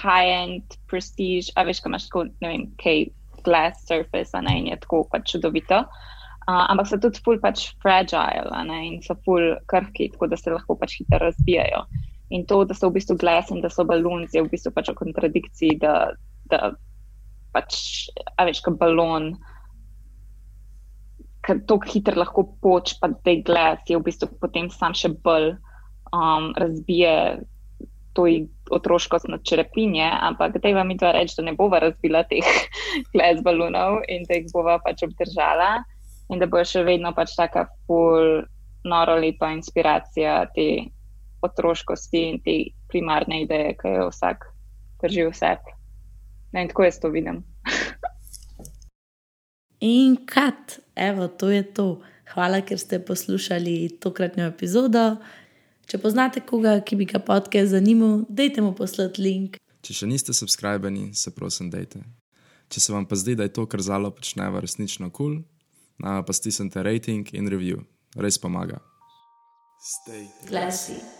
high-end prestige, a veš, kaj imaš tako, ne vem, kaj glass surface, a ne, in je tako pač čudovito. Uh, ampak so tudi full pač fragile, ne, in so full krhki, tako da se lahko pač hitro razbijajo. In to, da so v bistvu glas in da so balonci, je v bistvu pač v kontradikciji, da, da pač, a veš, kot balon, ker tako hitro lahko poč, pa da je glas, je v bistvu potem sam še bolj um, razbije to otroškost na črepinje, ampak da vam mi dva reči, da ne bova razbila teh glas balonov in da jih bova pač obdržala in da bo še vedno pač taka full noro lepa inspiracija te otroškosti in te primarne ideje, ki jo vsak drži v sebi. Ne, in tako jaz to vidim. In kat, evo, to je to. Hvala, ker ste poslušali tokratno epizodo. Če poznate koga, ki bi ga podcast zanimal, dajte mu poslati link. Če še niste subskrbeni, se prosim, dajte. Če se vam pa zdi, da je to, kar zalo počneva, resnično kul, cool, pa stisnite rating in review, res pomaga. Stay. Glasi.